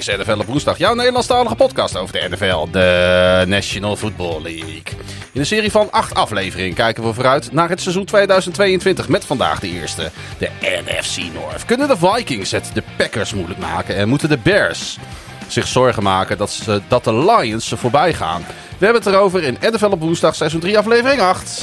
is NFL op woensdag, jouw Nederlandstalige podcast over de NFL, de National Football League. In een serie van acht afleveringen kijken we vooruit naar het seizoen 2022 met vandaag de eerste, de NFC North. Kunnen de Vikings het de Packers moeilijk maken en moeten de Bears zich zorgen maken dat, ze, dat de Lions ze voorbij gaan? We hebben het erover in NFL op woensdag, seizoen 3, aflevering 8.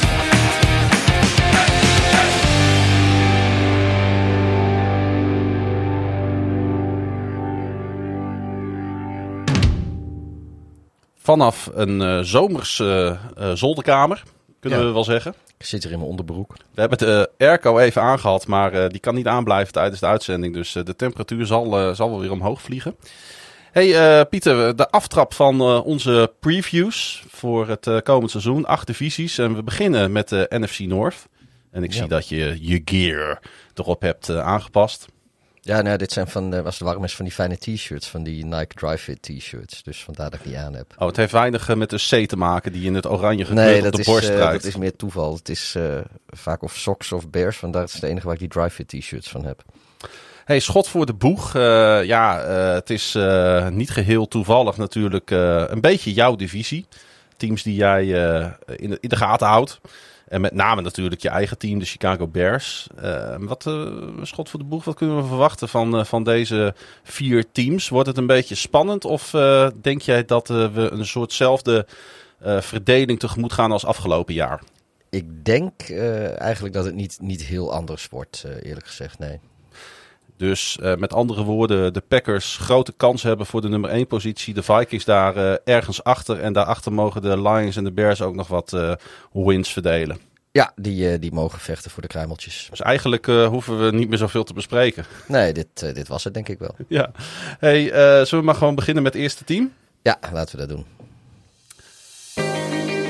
Vanaf een uh, zomerse uh, zolderkamer, kunnen Ja. we wel zeggen. Ik zit hier in mijn onderbroek. We hebben de uh, airco even aangehad, maar die kan niet aanblijven tijdens de uitzending. Dus de temperatuur zal, zal wel weer omhoog vliegen. Hey Pieter, de aftrap van onze previews voor het komend seizoen. Acht divisies en we beginnen met de NFC North. En ik Ja. zie dat je je gear erop hebt aangepast. Ja, nou, dit zijn van, uh, was warm is van die fijne t-shirts, van die Nike Drive Fit t-shirts. Dus vandaar dat ik die aan heb. Oh, het heeft weinig met de C te maken die in het oranje gekleurd Nee, op de is, borst uh, draait. dat is meer toeval. Het is uh, vaak of socks of bears, vandaar dat is het enige waar ik die Drive Fit t-shirts van heb. Hey, schot voor de boeg. Uh, ja, uh, het is uh, niet geheel toevallig natuurlijk een beetje jouw divisie. Teams die jij in de, in de gaten houdt. En met name natuurlijk je eigen team, de Chicago Bears. wat schot voor de boeg, wat kunnen we verwachten van, van deze vier teams? Wordt het een beetje spannend of denk jij dat we een soortzelfde verdeling tegemoet gaan als afgelopen jaar? Ik denk eigenlijk dat het niet, niet heel anders wordt, eerlijk gezegd, nee. Dus uh, met andere woorden, de Packers grote kans hebben voor de nummer 1 positie. De Vikings daar uh, ergens achter. En daarachter mogen de Lions en de Bears ook nog wat uh, wins verdelen. Ja, die, die mogen vechten voor de kruimeltjes. Dus eigenlijk hoeven we niet meer zoveel te bespreken. Nee, dit, dit was het denk ik wel. Ja. Hey, zullen we maar gewoon beginnen met het eerste team? Ja, laten we dat doen.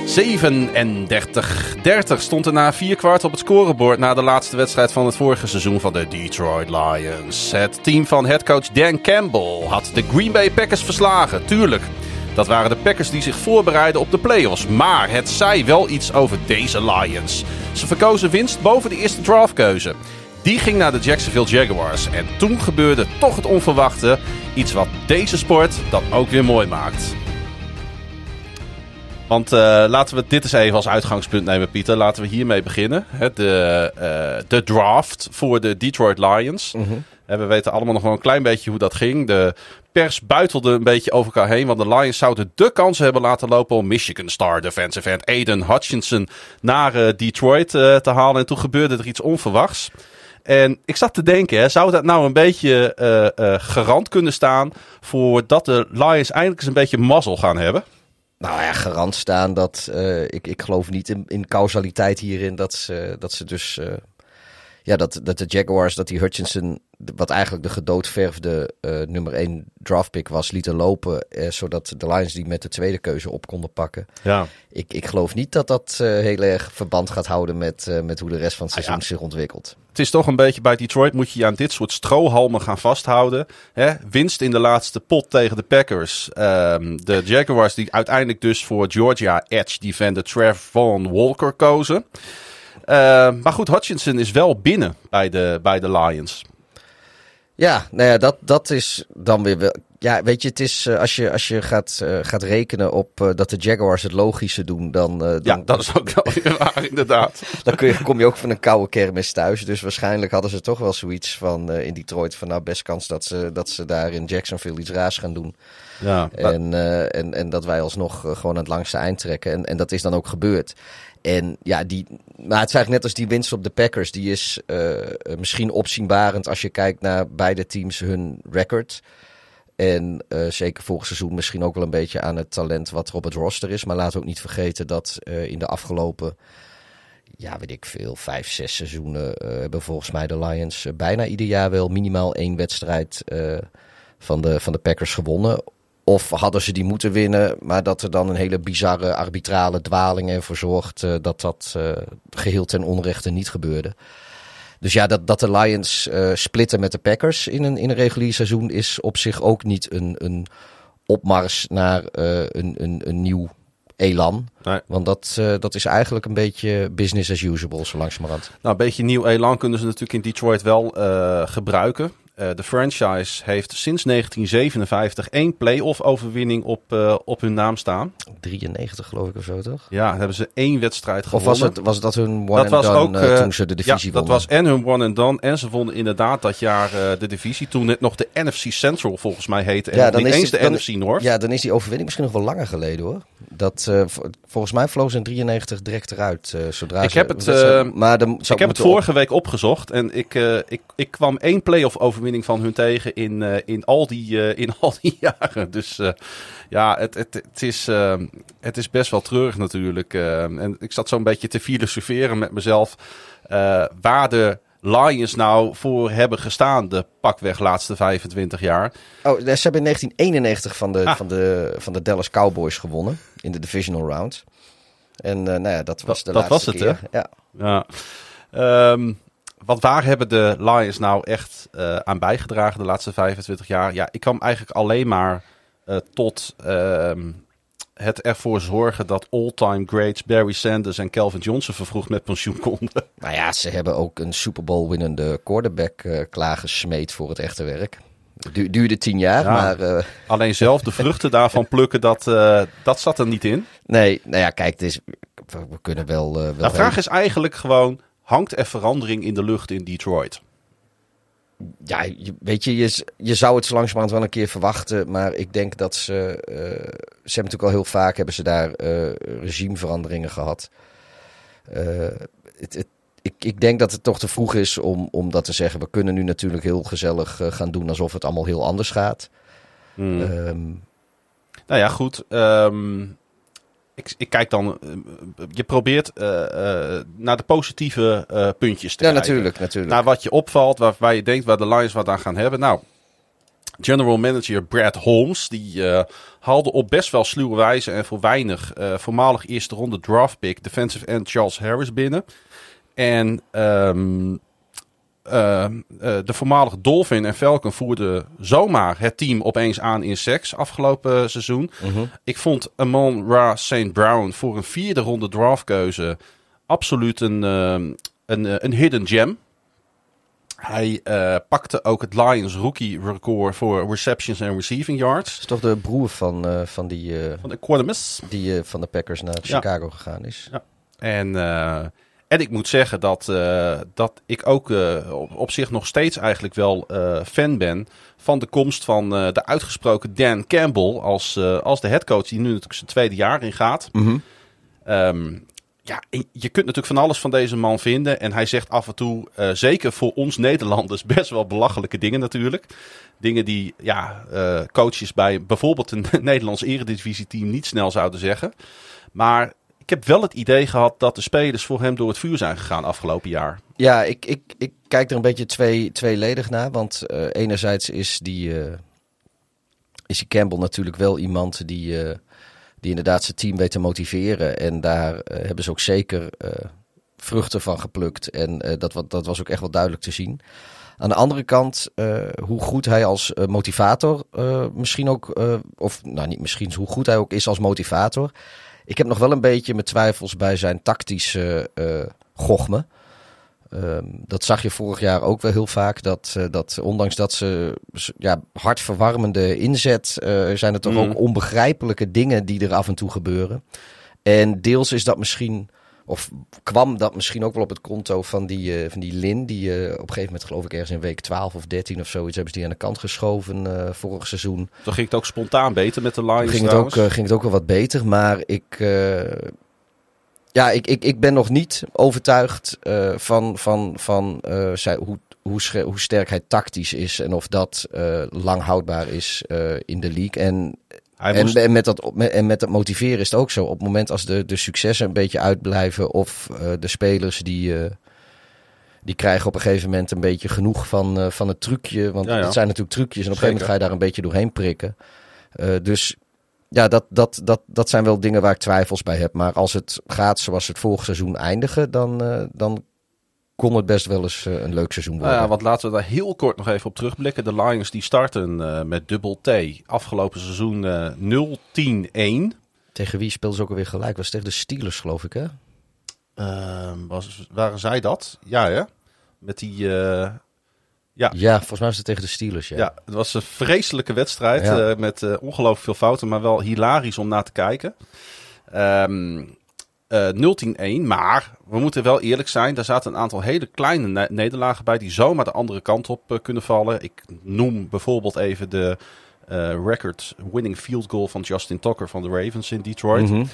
37-30 stond er na vier kwart op het scorebord na de laatste wedstrijd van het vorige seizoen van de Detroit Lions. Het team van headcoach Dan Campbell had de Green Bay Packers verslagen, tuurlijk. Dat waren de Packers die zich voorbereiden op de playoffs. Maar het zei wel iets over deze Lions. Ze verkozen winst boven de eerste draftkeuze. Die ging naar de Jacksonville Jaguars. En toen gebeurde toch het onverwachte. Iets wat deze sport dan ook weer mooi maakt. Want uh, laten we dit eens even als uitgangspunt nemen, Pieter. Laten we hiermee beginnen. Hè, de, uh, de draft voor de Detroit Lions. Mm -hmm. En we weten allemaal nog wel een klein beetje hoe dat ging. De pers buitelde een beetje over elkaar heen. Want de Lions zouden de kans hebben laten lopen om Michigan Star defensive end Aiden Hutchinson naar uh, Detroit te halen. En toen gebeurde er iets onverwachts. En ik zat te denken, hè, zou dat nou een beetje garant kunnen staan voor dat de Lions eindelijk eens een beetje mazzel gaan hebben? Nou ja, garant staan dat uh, ik, ik geloof niet in, in causaliteit hierin dat ze, dat ze dus. Uh, ja, dat, dat de Jaguars, dat die Hutchinson, wat eigenlijk de gedoodverfde uh, nummer 1 draftpick was, lieten lopen. zodat de Lions die met de tweede keuze op konden pakken. Ja. Ik, ik geloof niet dat dat heel erg verband gaat houden met, met hoe de rest van het seizoen Ah, ja. zich ontwikkelt. Het is toch een beetje bij Detroit moet je je aan dit soort strohalmen gaan vasthouden. Hè? Winst in de laatste pot tegen de Packers. Um, de Jaguars die uiteindelijk dus voor Georgia Edge defender Trevon Walker kozen. Uh, maar goed, Hutchinson is wel binnen bij de, bij de Lions. Ja, nou ja, dat, dat is dan weer wel. Ja, weet je, het is uh, als je, als je gaat, uh, gaat rekenen op uh, dat de Jaguars het logische doen, dan. dan ja, dat is ook wel weer waar, inderdaad. dan kun je, kom je ook van een koude kermis thuis. Dus waarschijnlijk hadden ze toch wel zoiets van in Detroit: van nou, best kans dat ze, dat ze daar in Jacksonville iets raars gaan doen. Ja, en, en, en dat wij alsnog gewoon aan het langste eind trekken. En, en dat is dan ook gebeurd. En ja, die, maar het is eigenlijk net als die winst op de Packers. Die is uh, misschien opzienbarend als je kijkt naar beide teams hun record. En uh, zeker volgend seizoen misschien ook wel een beetje aan het talent wat er op het roster is. Maar laten we ook niet vergeten dat uh, in de afgelopen, ja weet ik veel, vijf, zes seizoenen... hebben volgens mij de Lions bijna ieder jaar wel minimaal één wedstrijd van, de, van de Packers gewonnen. Of hadden ze die moeten winnen, maar dat er dan een hele bizarre arbitrale dwaling ervoor zorgt uh, dat dat uh, geheel ten onrechte niet gebeurde. Dus ja, dat, dat de Lions uh, splitten met de Packers in een, in een regulier seizoen is op zich ook niet een, een opmars naar een, een, een nieuw elan. Nee. Want dat, uh, dat is eigenlijk een beetje business as usual, zo langzamerhand. Nou, een beetje nieuw elan kunnen ze natuurlijk in Detroit wel uh, gebruiken. Eh, de franchise heeft sinds 1957 één playoff overwinning op, eh, op hun naam staan. 93 geloof ik of zo, toch? Ja, hebben ze één wedstrijd gewonnen. Of was het, was dat hun one Dat and was done ook, eh, toen ze de divisie ja, dat wonnen? was en hun one and done. En ze wonnen inderdaad dat jaar de divisie. Toen het nog de NFC Central volgens mij heette. En Ja, dan niet is eens de dan- NFC North. Ja, dan is die overwinning misschien nog wel langer geleden hoor. Dat, volgens mij vloog ze in 93 direct eruit. zodra Ik ze, heb het, dat ze- maar dan ik heb het op- vorige week opgezocht en ik, ik, ik kwam één playoff overwinning van hun tegen in, eh, in, al, die, eh, in al die jaren. Dus eh, ja, het, het, het, is, het is best wel treurig natuurlijk. en ik zat zo'n beetje te filosoferen met mezelf waar de Lions nou voor hebben gestaan de pakweg laatste 25 jaar. Oh, ze hebben in 1991 van de, Ah. van, de, van de Dallas Cowboys gewonnen in de divisional round. En nou ja, dat was de Dat- dat laatste was het, keer. Ja. Ja. Ehm, want waar hebben de Lions nou echt eh, aan bijgedragen de laatste 25 jaar? Ja, ik kwam eigenlijk alleen maar eh, tot ehm, het ervoor zorgen dat all-time greats Barry Sanders en Calvin Johnson vervroegd met pensioen konden. Nou ja, ze hebben ook een Super Bowl winnende quarterback eh, klaargesmeed voor het echte werk. Du- duurde tien jaar, Ja. maar Alleen zelf de vruchten daarvan plukken, dat, dat zat er niet in. nee, nou ja, kijk, het is, we, kunnen wel... wel De vraag is eigenlijk gewoon, hangt er verandering in de lucht in Detroit? Ja, je- weet je, je, zou het zo langzamerhand wel een keer verwachten. Maar ik denk dat ze. eh, ze hebben natuurlijk al heel vaak hebben ze daar eh, regimeveranderingen gehad. Eh, het, het, ik, ik denk dat het toch te vroeg is om, om dat te zeggen. We kunnen nu natuurlijk heel gezellig gaan doen alsof het allemaal heel anders gaat. Hmm. Ehm, Nou ja, goed. ehm, ik, ik kijk dan. eh, je probeert eh, eh, naar de positieve puntjes te ja, kijken. natuurlijk, natuurlijk. Naar wat je opvalt, waar, waar je denkt waar de Lions wat aan gaan hebben. Nou, general manager Brad Holmes, die haalde op best wel sluwe wijze en voor weinig voormalig eerste ronde draft pick defensive end Charles Harris binnen. En ehm, ehm, eh, de voormalige Dolphin en Falcon voerden zomaar het team opeens aan in seks afgelopen seizoen. Mhm. Ik vond Amon Ra St. Brown voor een vierde ronde draftkeuze absoluut een, ehm, een, eh, een hidden gem. Hij eh, pakte ook het Lions rookie record voor receptions en receiving yards. Dat is toch de broer van, van die, eh, Van de Quadamus. die van de Packers naar Ja. Chicago gegaan is. En, eh, en ik moet zeggen dat, eh, dat ik ook eh, op, op zich nog steeds eigenlijk wel eh, fan ben van de komst van de uitgesproken Dan Campbell als, als de headcoach die nu natuurlijk zijn tweede jaar in gaat. Mhm. Ehm, ja, je kunt natuurlijk van alles van deze man vinden. En hij zegt af en toe, zeker voor ons Nederlanders, best wel belachelijke dingen natuurlijk. Dingen die ja, coaches bij bijvoorbeeld een Nederlands eredivisie-team niet snel zouden zeggen. Maar ik heb wel het idee gehad dat de spelers voor hem door het vuur zijn gegaan afgelopen jaar. Ja, ik, ik, ik kijk er een beetje twee, tweeledig naar. Want eh, enerzijds is die, eh, is Campbell natuurlijk wel iemand die, eh, die inderdaad zijn team weet te motiveren. En daar hebben ze ook zeker vruchten van geplukt. En dat, dat was ook echt wel duidelijk te zien. Aan de andere kant, hoe goed hij als motivator misschien ook, of nou niet misschien, hoe goed hij ook is als motivator. Ik heb nog wel een beetje mijn twijfels bij zijn tactische gochme. Ehm, dat zag je vorig jaar ook wel heel vaak. Dat, eh, dat ondanks dat ze ja, hartverwarmende inzet, eh, zijn er toch Mm. ook onbegrijpelijke dingen die er af en toe gebeuren. En deels is dat misschien, of kwam dat misschien ook wel op het konto van die, eh, van die Lin. Die eh, op een gegeven moment, geloof ik, ergens in week 12 of 13 of zoiets, hebben ze die aan de kant geschoven eh, vorig seizoen. Toen ging het ook spontaan beter met de Lions Ging het, ook, trouwens. ging het ook wel wat beter, maar ik, ja, ik, ik, ik ben nog niet overtuigd van, van, van zij, hoe, hoe, hoe sterk hij tactisch is en of dat lang houdbaar is in de league. En, Hij en, moest- en, met dat, en met dat motiveren is het ook zo. Op het moment als de, de successen een beetje uitblijven of eh, de spelers die, eh, die krijgen op een gegeven moment een beetje genoeg van, eh, van het trucje. Want Ja, ja. het zijn natuurlijk trucjes en op een gegeven moment ga je daar een beetje doorheen prikken. Dus ja, dat, dat, dat, dat zijn wel dingen waar ik twijfels bij heb. Maar als het gaat zoals het vorig seizoen eindigen, dan, dan kon het best wel eens eh, een leuk seizoen Nou worden. ja, want laten we daar heel kort nog even op terugblikken. De Lions die starten eh, met dubbel T. Afgelopen seizoen eh 0-10-1. Tegen wie speelden ze ook alweer gelijk? Was tegen de Steelers, geloof ik, hè? Ehm, was, waren zij dat? Ja, hè? Met die, Ja. ja, volgens mij was het tegen de Steelers. Ja. Ja, het was een vreselijke wedstrijd Ja. met ongelooflijk veel fouten, maar wel hilarisch om naar te kijken. Ehm eh 0-10-1, maar we moeten wel eerlijk zijn, daar zaten een aantal hele kleine ne- nederlagen bij die zomaar de andere kant op eh, kunnen vallen. Ik noem bijvoorbeeld even de eh, record winning field goal van Justin Tucker van de Ravens in Detroit. Mhm.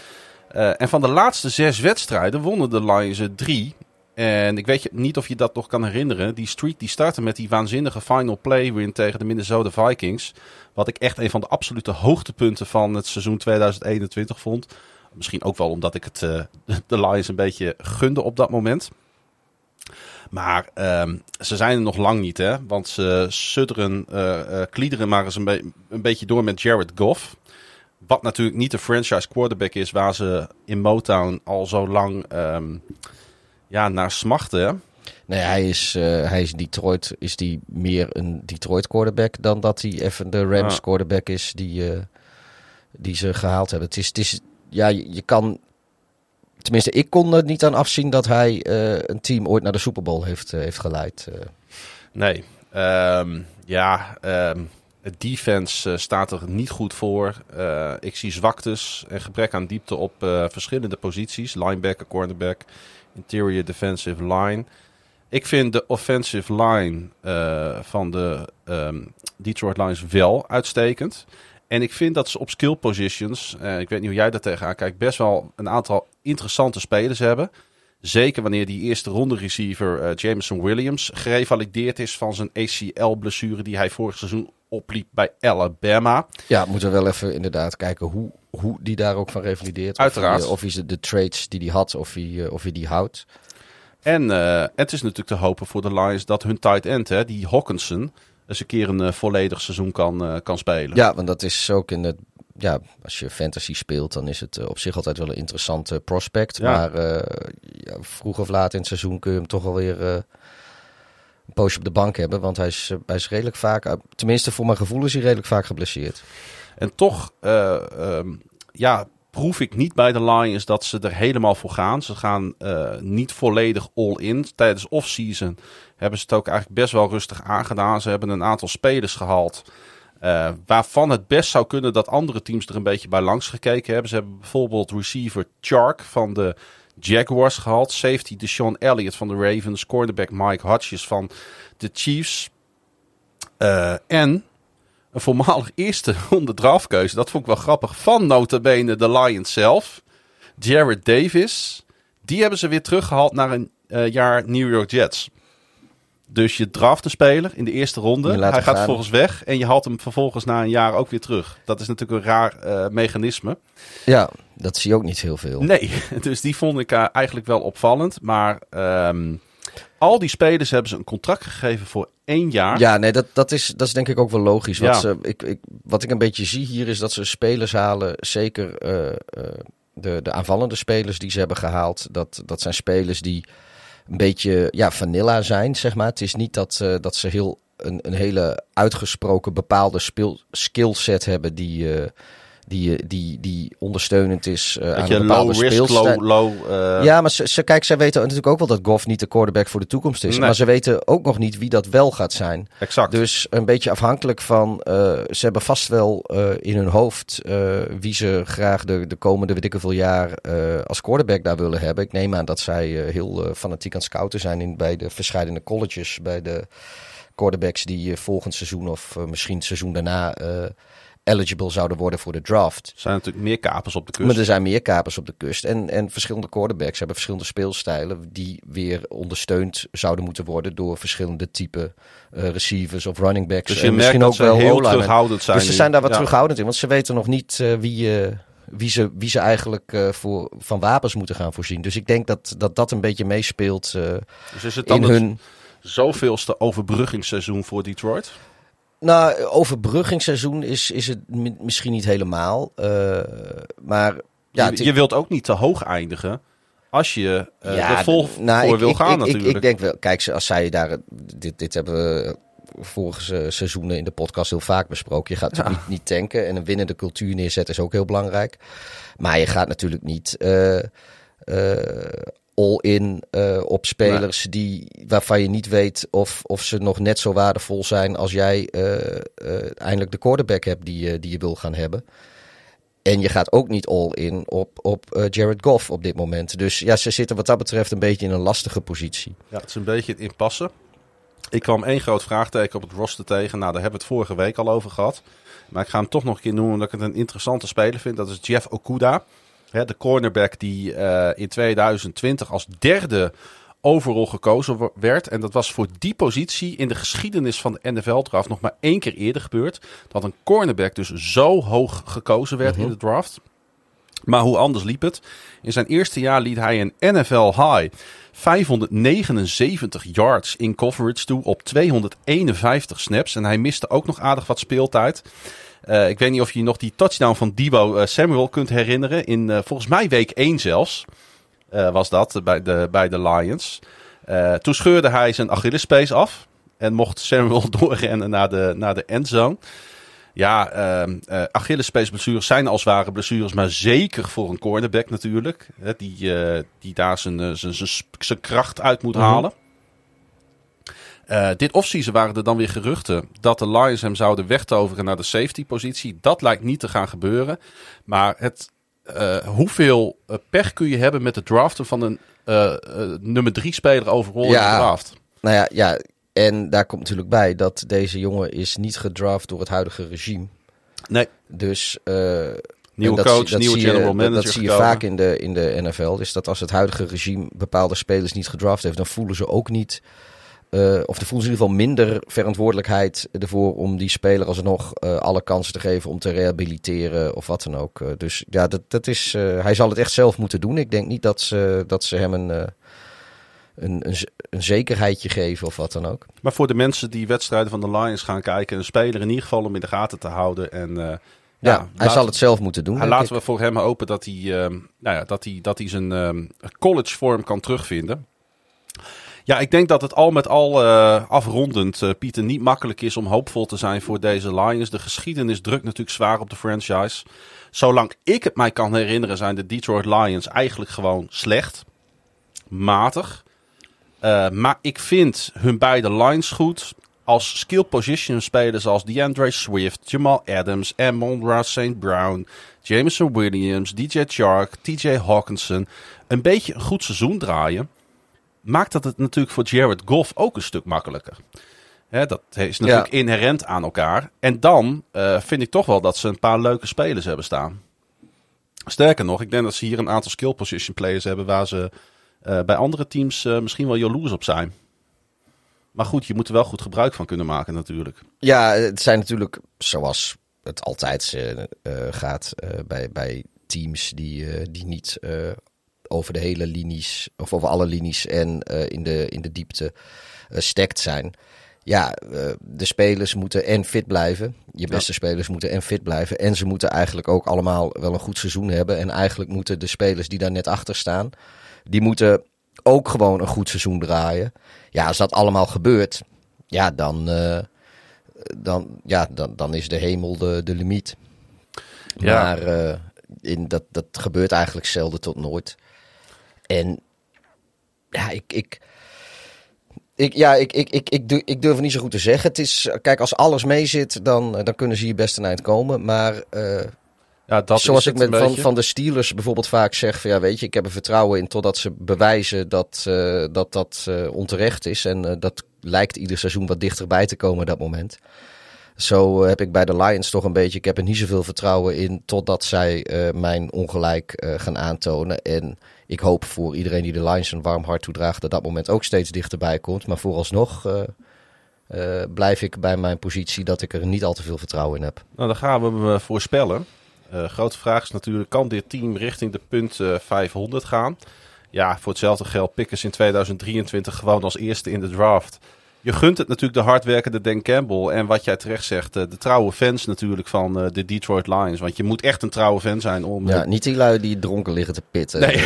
Eh, en van de laatste zes wedstrijden wonnen de Lions er drie. En ik weet je, niet of je dat nog kan herinneren. Die streak die startte met die waanzinnige final play win tegen de Minnesota Vikings. Wat ik echt een van de absolute hoogtepunten van het seizoen 2021 vond. Misschien ook wel omdat ik het eh, de Lions een beetje gunde op dat moment. Maar ehm, ze zijn er nog lang niet, hè? Want ze sudderen, eh, kliederen maar eens een, be- een beetje door met Jared Goff. Wat natuurlijk niet de franchise quarterback is waar ze in Motown al zo lang ehm, ja, naar smachten. hè. Nee, hij is, hij is Detroit, is die meer een Detroit quarterback dan dat hij even de Rams Ja. quarterback is die, die ze gehaald hebben. Het is, het is ja, je, kan, tenminste ik kon er niet aan afzien dat hij eh, een team ooit naar de Super Bowl heeft, eh, heeft geleid. eh. Nee, ehm, ja, ehm, het defense staat er niet goed voor. Ik zie zwaktes en gebrek aan diepte op verschillende posities. Linebacker, cornerback, interior defensive line. Ik vind de offensive line van de ehm, Detroit Lions wel uitstekend. En ik vind dat ze op skill positions, eh, ik weet niet hoe jij daar tegenaan kijkt, best wel een aantal interessante spelers hebben. Zeker wanneer die eerste ronde receiver eh, Jameson Williams gerevalideerd is van zijn ACL-blessure die hij vorig seizoen opliep bij Alabama. Ja, moeten we wel even inderdaad kijken hoe, hoe die daar ook van revalideert. Uiteraard. Of hij, eh, of hij de trades die hij had, of hij, eh, of hij die houdt. En eh, het is natuurlijk te hopen voor de Lions dat hun tight end, hè, die Hawkinson, eens een keer een eh, volledig seizoen kan, eh, kan spelen. Ja, want dat is ook in het. Ja, als je fantasy speelt, dan is het eh, op zich altijd wel een interessante prospect. Ja. Maar eh, ja, vroeg of laat in het seizoen kun je hem toch alweer eh een poosje op de bank hebben. Want hij is, hij is redelijk vaak, tenminste voor mijn gevoel is hij redelijk vaak geblesseerd. En toch eh, ehm, ja, proef ik niet bij de Lions dat ze er helemaal voor gaan. Ze gaan eh, niet volledig all-in. Tijdens off-season hebben ze het ook eigenlijk best wel rustig aangedaan. Ze hebben een aantal spelers gehaald. eh, waarvan het best zou kunnen dat andere teams er een beetje bij langs gekeken hebben. Ze hebben bijvoorbeeld receiver Chark van de Jaguars gehaald. Safety Deshaun Elliott van de Ravens. Cornerback Mike Hodges van de Chiefs. Eh, en een voormalig eerste ronde draftkeuze. Dat vond ik wel grappig. Van notabene de Lions zelf. Jared Davis. Die hebben ze weer teruggehaald naar een eh, jaar New York Jets. Dus je draft een speler in de eerste ronde. Hij gaat gaan. vervolgens weg. En je haalt hem vervolgens na een jaar ook weer terug. Dat is natuurlijk een raar eh, mechanisme. Ja, dat zie je ook niet heel veel. Nee, dus die vond ik eh, eigenlijk wel opvallend. Maar ehm, al die spelers hebben ze een contract gegeven voor één jaar. Ja, nee, dat, dat, is, dat is denk ik ook wel logisch. Wat, Ja. ze, ik, ik, wat ik een beetje zie hier is dat ze spelers halen. Zeker eh, eh, de, de aanvallende spelers die ze hebben gehaald. Dat, dat zijn spelers die een beetje ja, vanilla zijn, zeg maar. Het is niet dat, eh, dat ze heel een, een hele uitgesproken bepaalde speel, skillset hebben die, die, eh, die, die ondersteunend is eh, aan een bepaalde low risk, low... low eh, Ja, maar ze, ze, kijk, zij weten natuurlijk ook wel dat Goff niet de quarterback voor de toekomst is. Nee. Maar ze weten ook nog niet wie dat wel gaat zijn. Exact. Dus een beetje afhankelijk van. ze hebben vast wel in hun hoofd wie ze graag de, de komende weet ik hoeveel jaar als quarterback daar willen hebben. Ik neem aan dat zij heel fanatiek aan het scouten zijn in, bij de verschillende colleges. Bij de quarterbacks die volgend seizoen of misschien het seizoen daarna eligible zouden worden voor de draft. Er zijn natuurlijk meer kapers op de kust. Maar er zijn meer kapers op de kust. En, en verschillende quarterbacks hebben verschillende speelstijlen. die weer ondersteund zouden moeten worden. door verschillende type eh, receivers of running backs. Dus je en merkt misschien dat ook ze wel heel terughoudend zijn. Dus ze zijn daar wat Ja. terughoudend in. Want ze weten nog niet eh, wie, eh, wie, ze, wie ze eigenlijk voor, van wapens moeten gaan voorzien. Dus ik denk dat dat, dat een beetje meespeelt Dus is het dan in het hun. zoveelste overbruggingsseizoen voor Detroit? Nou, overbruggingsseizoen is, is het mi- misschien niet helemaal. eh, maar ja, je, wilt ook niet te hoog eindigen als je Ja, er vol nou, voor ik- wil ik, gaan ik, natuurlijk. Ik, ik denk wel, kijk, als zij daar, dit, dit hebben we vorige se- seizoenen in de podcast heel vaak besproken. Je gaat natuurlijk niet, niet tanken en een winnende cultuur neerzetten is ook heel belangrijk. Maar je gaat natuurlijk niet, eh, all-in eh, op spelers die, waarvan je niet weet of, of ze nog net zo waardevol zijn als jij eh, eh, eindelijk de quarterback hebt die, je- die je wil gaan hebben. En je gaat ook niet all-in op, op Jared Goff op dit moment. Dus ja, ze zitten wat dat betreft een beetje in een lastige positie. Ja, het is een beetje het inpassen. Ik kwam één groot vraagteken op het roster tegen. Nou, daar hebben we het vorige week al over gehad. Maar ik ga hem toch nog een keer noemen, omdat ik het een interessante speler vind. Dat is Jeff Okuda. Hè, de cornerback die eh, in 2020 als derde overall gekozen werd. En dat was voor die positie in de geschiedenis van de NFL-draft nog maar één keer eerder gebeurd. Dat een cornerback dus zo hoog gekozen werd in de draft. Maar hoe anders liep het? In zijn eerste jaar liet hij een NFL high 579 yards in coverage toe op 251 snaps. En hij miste ook nog aardig wat speeltijd. Eh, ik weet niet of je je nog die touchdown van Debo eh, Samuel kunt herinneren. In eh, volgens mij week 1 zelfs was dat bij de, bij de Lions. Toen scheurde hij zijn Achillespees af. En mocht Samuel doorrennen naar de, naar de endzone. Ja, ehm eh Achillespeesblessures zijn als ware blessures, maar zeker voor een cornerback natuurlijk. Hè, die, die daar zijn, zijn, zijn kracht uit moet Mhm. halen. Eh, dit offseason waren er dan weer geruchten dat de Lions hem zouden wegtoveren naar de safety positie. Dat lijkt niet te gaan gebeuren. Maar het, eh, hoeveel eh, pech kun je hebben met het draften van een nummer drie speler overal in Ja. de draft? Nou ja, ja, en daar komt natuurlijk bij dat deze jongen is niet gedraft door het huidige regime. Nee, Dus nieuwe dat coach, dat nieuwe je- general dat- manager Dat, zie je gekomen. vaak in de, in de NFL. Dus dat als het huidige regime bepaalde spelers niet gedraft heeft, dan voelen ze ook niet. Eh, of dan voelen ze in ieder geval minder verantwoordelijkheid ervoor om die speler alsnog eh alle kansen te geven om te rehabiliteren of wat dan ook. Eh, dus ja, dat, dat is, hij zal het echt zelf moeten doen. Ik denk niet dat ze, dat ze hem een, een, een, zekerheidje geven of wat dan ook. Maar voor de mensen die wedstrijden van de Lions gaan kijken, een speler in ieder geval om in de gaten te houden. En Ja, ja, hij zal het zelf moeten doen. laten ik. we voor hem hopen dat hij, nou ja, dat hij, dat hij zijn college vorm kan terugvinden. Ja, ik denk dat het al met al eh, afrondend, eh, Pieter, niet makkelijk is om hoopvol te zijn voor deze Lions. De geschiedenis drukt natuurlijk zwaar op de franchise. Zolang ik het mij kan herinneren, zijn de Detroit Lions eigenlijk gewoon slecht. Matig. Eh, maar ik vind hun beide lines goed. Als skill position spelers als DeAndre Swift, Jamal Adams, Amon St. Brown, Jameson Williams, DJ Chark, TJ Hawkinson een beetje een goed seizoen draaien, maakt dat het natuurlijk voor Jared Goff ook een stuk makkelijker. Hè, dat is natuurlijk inherent aan elkaar. En dan eh, vind ik toch wel dat ze een paar leuke spelers hebben staan. Sterker nog, ik denk dat ze hier een aantal skill position players hebben waar ze eh, bij andere teams eh, misschien wel jaloers op zijn. Maar goed, je moet er wel goed gebruik van kunnen maken natuurlijk. Ja, het zijn natuurlijk zoals het altijd gaat bij, bij teams die, die niet over de hele linies of over alle linies en eh, in, de, in de diepte eh stacked zijn. Ja, eh, de spelers moeten en fit blijven. Je beste spelers moeten en fit blijven. En ze moeten eigenlijk ook allemaal wel een goed seizoen hebben. En eigenlijk moeten de spelers die daar net achter staan, die moeten ook gewoon een goed seizoen draaien. Ja, als dat allemaal gebeurt, ja, dan, dan, ja, dan, dan is de hemel de, de limiet. Ja. Maar in dat, dat gebeurt eigenlijk zelden tot nooit. En ja, ik, ik, ik, ja, ik, ik, ik, ik, durf, ik durf het niet zo goed te zeggen. Het is, kijk, als alles mee zit, dan, dan kunnen ze hier best een eind komen. Maar eh, Ja, dat zoals ik met, van, beetje. van de Steelers bijvoorbeeld vaak zeg: van, ja, weet je, ik heb er vertrouwen in totdat ze bewijzen dat eh, dat, dat eh, onterecht is. En eh, dat lijkt ieder seizoen wat dichterbij te komen, dat moment. Zo eh, heb ik bij de Lions toch een beetje. Ik heb er niet zoveel vertrouwen in totdat zij eh, mijn ongelijk eh, gaan aantonen. En ik hoop voor iedereen die de Lions een warm hart toedraagt, dat dat moment ook steeds dichterbij komt. Maar vooralsnog blijf ik bij mijn positie dat ik er niet al te veel vertrouwen in heb. Nou, dan gaan we eh, voorspellen. Grote vraag is natuurlijk, kan dit team richting de punt eh, 500 gaan? Ja, voor hetzelfde geld pikken in 2023 gewoon als eerste in de draft. Je gunt het natuurlijk de hardwerkende Dan Campbell. En wat jij terecht zegt, eh, de trouwe fans natuurlijk van eh, de Detroit Lions. Want je moet echt een trouwe fan zijn om... Ja, niet die lui die dronken liggen te pitten Nee. eh,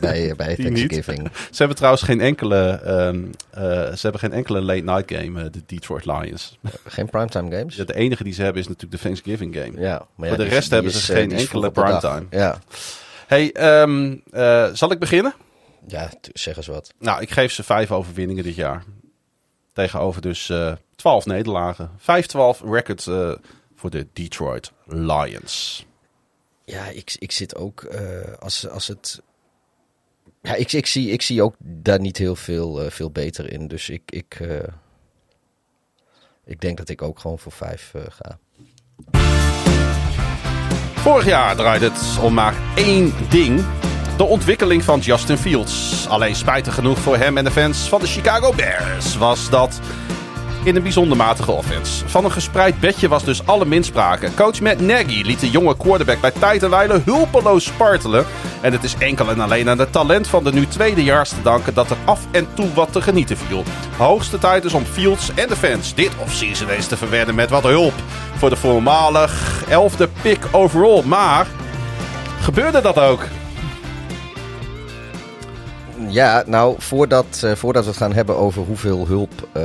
bij, bij niet. Thanksgiving. Ze hebben trouwens geen enkele, ehm, eh, ze hebben geen enkele late night game, de Detroit Lions. Geen primetime games? Ja, de enige die ze hebben is natuurlijk de Thanksgiving game. Ja, maar Voor de rest hebben ze geen enkele primetime. Ja. Hey, ehm, eh, zal ik beginnen? Ja, zeg eens wat. Nou, ik geef ze vijf overwinningen dit jaar. Tegenover dus eh 12 nederlagen. 5-12 record eh, voor de Detroit Lions. Ja, ik, ik zit ook eh, als, als het. Ja, ik, ik, zie, ik zie ook daar niet heel veel, eh, veel beter in. Dus ik, ik, eh, ik denk dat ik ook gewoon voor vijf eh, ga. Vorig jaar draaide het om maar één ding. De ontwikkeling van Justin Fields. Alleen spijtig genoeg voor hem en de fans van de Chicago Bears was dat in een bijzonder matige offense. Van een gespreid bedje was dus alle minsprake. Coach Matt Nagy liet de jonge quarterback bij tijd en wijle hulpeloos spartelen. En het is enkel en alleen aan het talent van de nu tweedejaars te danken dat er af en toe wat te genieten viel. Hoogste tijd is om Fields en de fans dit offseason eens te verwennen met wat hulp. Voor de voormalig elfde pick overall. Maar gebeurde dat ook? Ja, nou, voordat, eh, voordat we het gaan hebben over hoeveel hulp eh,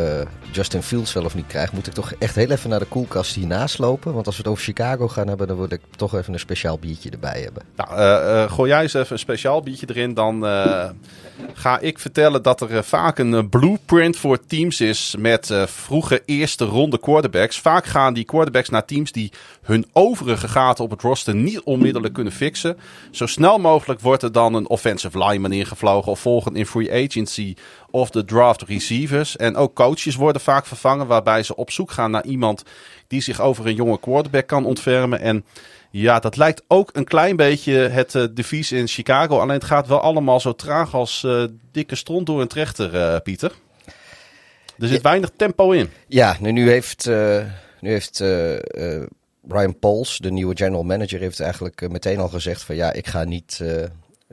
Justin Fields wel of niet krijgt, moet ik toch echt heel even naar de koelkast hiernaast lopen. Want als we het over Chicago gaan hebben, dan wil ik toch even een speciaal biertje erbij hebben. Nou, eh, eh, gooi jij eens even een speciaal biertje erin. Dan eh, ga ik vertellen dat er vaak een blueprint voor teams is met vroege eerste ronde quarterbacks. Vaak gaan die quarterbacks naar teams die hun overige gaten op het roster niet onmiddellijk kunnen fixen. Zo snel mogelijk wordt er dan een offensive lineman ingevlogen of volgen in free agency of de draft receivers. En ook coaches worden vaak vervangen waarbij ze op zoek gaan naar iemand die zich over een jonge quarterback kan ontfermen. En ja, dat lijkt ook een klein beetje het eh, devies in Chicago. Alleen het gaat wel allemaal zo traag als eh, dikke stront door een trechter, eh, Pieter. Er zit weinig tempo in. Ja, nu, nu heeft, nu heeft Ryan Pauls, de nieuwe general manager, heeft eigenlijk meteen al gezegd van ja, ik ga niet...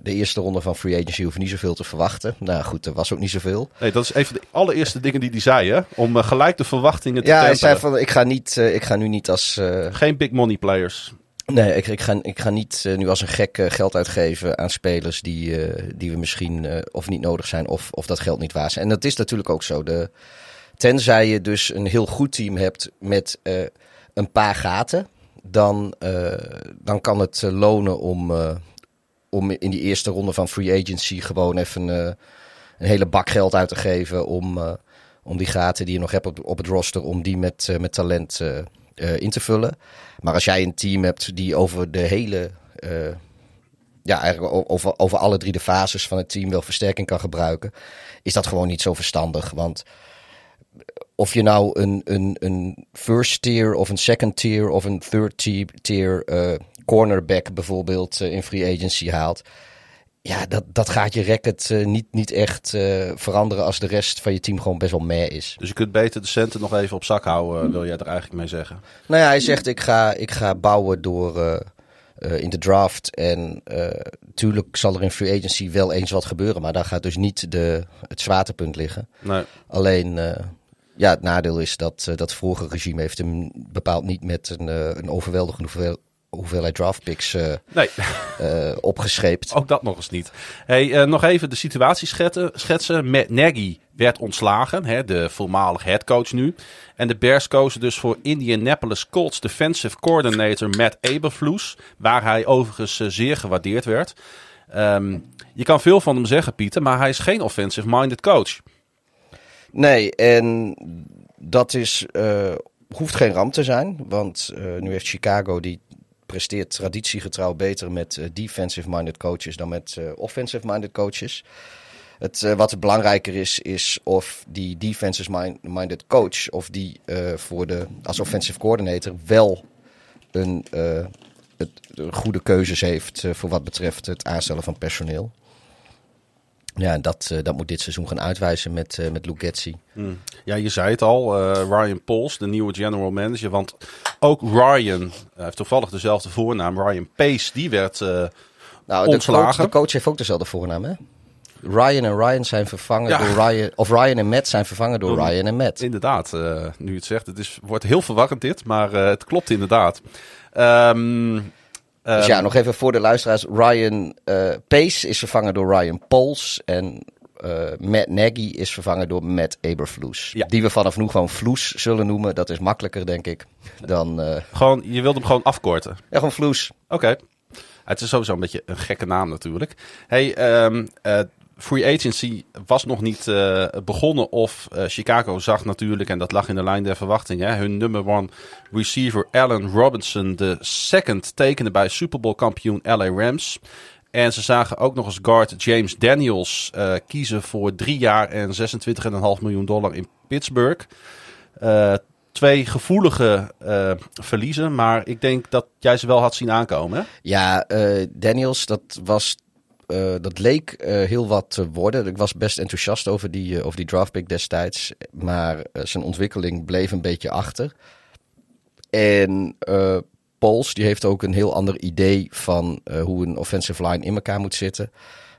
de eerste ronde van free agency hoef je niet zoveel te verwachten. Nou goed, er was ook niet zoveel. Nee, dat is een van de allereerste dingen die hij zei, hè? Om eh, gelijk de verwachtingen te Ja, hij temperen. zei van ik ga, niet, eh, ik ga nu niet als... eh, Geen big money players. Nee, ik, ik, ga, ik ga niet nu als een gek geld uitgeven aan spelers die, die we misschien of niet nodig zijn of, of dat geld niet waard zijn. En dat is natuurlijk ook zo. De, tenzij je dus een heel goed team hebt met een paar gaten, dan, dan kan het lonen om, om in die eerste ronde van free agency gewoon even eh, een hele bak geld uit te geven om, eh, om die gaten die je nog hebt op, op het roster, om die met, eh, met talent in te vullen. Maar als jij een team hebt die over de hele. ja, eigenlijk over, over alle drie de fases van het team wel versterking kan gebruiken. Is dat gewoon niet zo verstandig. Want of je nou een, een, een first tier of een second tier of een third tier, cornerback bijvoorbeeld eh, in free agency haalt. Ja, dat, dat gaat je record eh, niet, niet echt eh, veranderen als de rest van je team gewoon best wel meh is. Dus je kunt beter de centen nog even op zak houden, wil jij er eigenlijk mee zeggen. Nou ja, hij zegt ik ga, ik ga bouwen door in de draft. En eh tuurlijk zal er in free agency wel eens wat gebeuren. Maar daar gaat dus niet de, het zwaartepunt liggen. Nee. Alleen, ja, het nadeel is dat dat vorige regime heeft hem bepaald niet met een, een overweldigende hoeveelheid draftpicks eh Nee, eh, opgescheept. ook dat nog eens niet. Hey, eh, nog even de situatie schetsen. schetsen. Matt Nagy werd ontslagen, hè, de voormalig headcoach nu. En de Bears kozen dus voor Indianapolis Colts defensive coordinator Matt Eberflus. Waar hij overigens zeer gewaardeerd werd. Ehm, je kan veel van hem zeggen, Pieter, maar hij is geen offensive-minded coach. Nee, en dat is, hoeft geen ramp te zijn. Want nu heeft Chicago, die presteert traditiegetrouw beter met eh, defensive-minded coaches dan met eh, offensive-minded coaches. Het, eh, wat belangrijker is, is of die defensive-minded coach, of die voor de, als offensive coordinator wel een, goede keuzes heeft voor wat betreft het aanstellen van personeel. Ja, dat, eh, dat moet dit seizoen gaan uitwijzen met, eh met Luke Getzi. Ja, je zei het al, eh, Ryan Pols, de nieuwe general manager. Want ook Ryan, hij heeft toevallig dezelfde voornaam, Ryan Pace, die werd... eh, Nou, de coach, Ontslagen. de coach heeft ook dezelfde voornaam, hè? Ryan en Ryan zijn vervangen Ja. door Ryan... Of Ryan en Matt zijn vervangen door Door- Ryan en Matt. Inderdaad, nu je het zegt. Het is, wordt heel verwarrend dit, maar het klopt inderdaad. Ehm, Dus ehm, ja, nog even voor de luisteraars. Ryan eh, Pace is vervangen door Ryan Pols. En eh, Matt Nagy is vervangen door Matt Eberflus. Ja. Die we vanaf nu gewoon Vloes zullen noemen. Dat is makkelijker, denk ik, dan... eh Gewoon, je wilt hem gewoon afkorten. ja, gewoon Vloes. Oké. Het is sowieso een beetje een gekke naam natuurlijk. Hey, ehm, eh, free agency was nog niet uh, begonnen. Of uh, Chicago zag natuurlijk, en dat lag in de lijn der verwachtingen, hun number one receiver Allen Robinson, de second, tekende bij Super Bowl kampioen LA Rams. En ze zagen ook nog eens guard James Daniels uh, kiezen voor drie jaar en 26,5 miljoen dollar in Pittsburgh. twee gevoelige verliezen, maar ik denk dat jij ze wel had zien aankomen. Hè? Ja, Daniels, dat was uh, dat leek uh, heel wat te worden. Ik was best enthousiast over die, uh, over die draftpick destijds. Maar zijn ontwikkeling bleef een beetje achter. En Pols die heeft ook een heel ander idee van hoe een offensive line in elkaar moet zitten.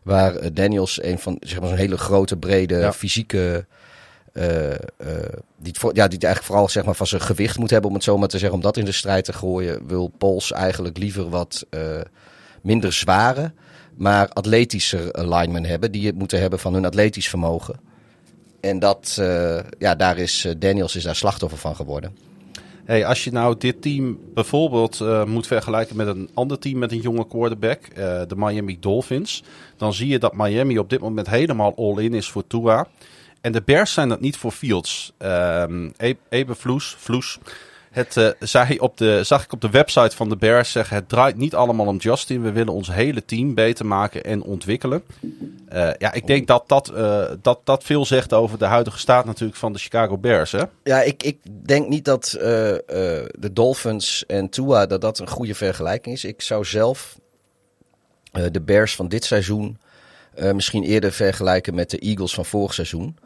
Waar Daniels een van zeg maar zo'n hele grote, brede, ja. fysieke. die, ja, die eigenlijk vooral zeg maar, van zijn gewicht moet hebben, om het zo maar te zeggen, om dat in de strijd te gooien, wil Pols eigenlijk liever wat minder zware maar atletischer linemen hebben. Die het moeten hebben van hun atletisch vermogen. En dat, uh, ja, daar is uh, Daniels is daar slachtoffer van geworden. Hey, als je nou dit team bijvoorbeeld moet vergelijken met een ander team met een jonge quarterback, de Miami Dolphins, dan zie je dat Miami op dit moment helemaal all-in is voor Tua. En de Bears zijn dat niet voor Fields. Um, Ebe Vloes, Vloes het, uh, zei op de, zag ik op de website van de Bears zeggen: Het draait niet allemaal om Justin. We willen ons hele team beter maken en ontwikkelen. Uh, ja, ik denk dat dat, uh, dat dat veel zegt over de huidige staat natuurlijk van de Chicago Bears. Hè? Ja, ik, ik denk niet dat de Dolphins en Tua dat dat een goede vergelijking is. Ik zou zelf de Bears van dit seizoen misschien eerder vergelijken met de Eagles van vorig seizoen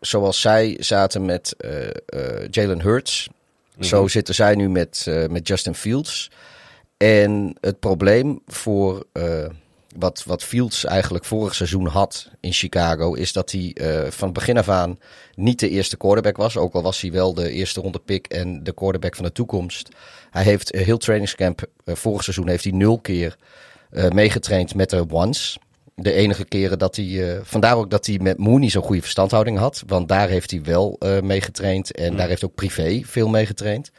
zoals zij zaten met uh, uh, Jalen Hurts, zo mhm. zitten zij nu met, uh, met Justin Fields. En het probleem voor wat, wat Fields eigenlijk vorig seizoen had in Chicago, is dat hij van begin af aan niet de eerste quarterback was. Ook al was hij wel de eerste ronde pick en de quarterback van de toekomst. Hij heeft heel trainingscamp vorig seizoen heeft hij nul keer meegetraind met de ones de enige keren dat hij. Uh, vandaar ook dat hij met Mooney zo'n goede verstandhouding had. Want daar heeft hij wel uh, mee getraind. En mm. daar heeft ook privé veel mee getraind.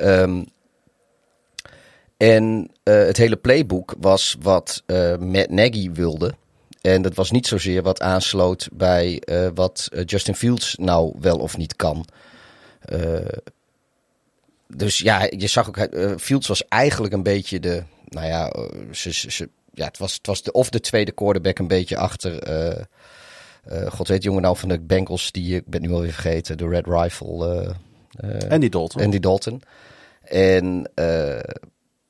Um, en uh, het hele playbook was wat Matt Nagy wilde. En dat was niet zozeer wat aansloot bij wat Justin Fields nou wel of niet kan. dus ja, je zag ook, Fields was eigenlijk een beetje de, nou ja, ze, ze, ja, het was, het was de, of de tweede quarterback een beetje achter. Uh, uh, God weet, jongen nou van de Bengals, die ik ben nu alweer vergeten, de Red Rifle. Uh, Andy Dalton. Andy Dalton. En,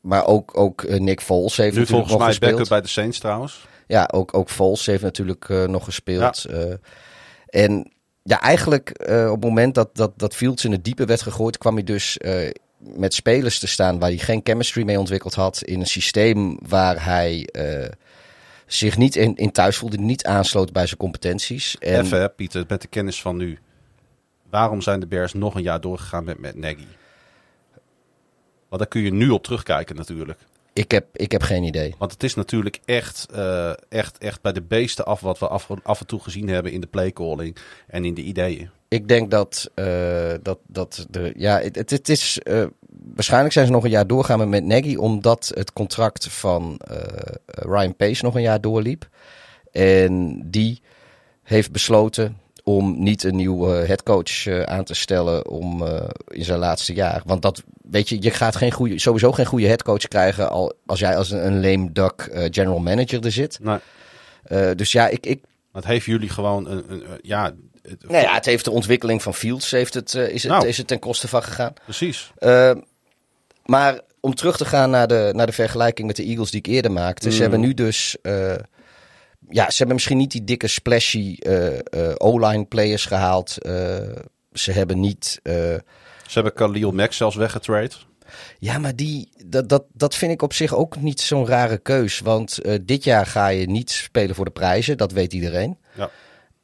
maar ook, ook Nick Foles heeft nu natuurlijk volgens nog mij backup bij de Saints trouwens. Ja, ook, ook Foles heeft natuurlijk nog gespeeld. Ja. en ja, eigenlijk op het moment dat, dat, dat Fields in het diepe werd gegooid, kwam hij dus met spelers te staan waar hij geen chemistry mee ontwikkeld had. In een systeem waar hij uh, zich niet in, in thuis voelde, niet aansloot bij zijn competenties. En... Even, Pieter, met de kennis van nu. Waarom zijn de Bears nog een jaar doorgegaan met, met Nagy? Want daar kun je nu op terugkijken natuurlijk. Ik heb, ik heb geen idee. Want het is natuurlijk echt, uh, echt, echt bij de beesten af wat we af, af en toe gezien hebben in de playcalling en in de ideeën. Ik denk dat, uh, dat, dat de, ja, het, het is, uh, waarschijnlijk zijn ze nog een jaar doorgaan met Nagy, omdat het contract van Ryan Pace nog een jaar doorliep. En die heeft besloten om niet een nieuwe headcoach aan te stellen om, in zijn laatste jaar. Want dat weet je, je gaat geen goede, sowieso geen goede headcoach krijgen al, als jij als een, een lame duck general manager er zit. Nee. Dus ja, ik, ik. Het heeft jullie gewoon een, een, ja. Het, nou ja, het heeft de ontwikkeling van Fields heeft het, uh, is, het, nou, is het ten koste van gegaan. Precies. maar om terug te gaan naar de, naar de vergelijking met de Eagles die ik eerder maakte. Mm. Ze hebben nu dus ja, ze hebben misschien niet die dikke splashy O-line players gehaald. ze hebben niet ze hebben Khalil Mack zelfs weggetrade. Ja, maar die, dat, dat, dat vind ik op zich ook niet zo'n rare keus. Want uh, dit jaar ga je niet spelen voor de prijzen, dat weet iedereen. Ja.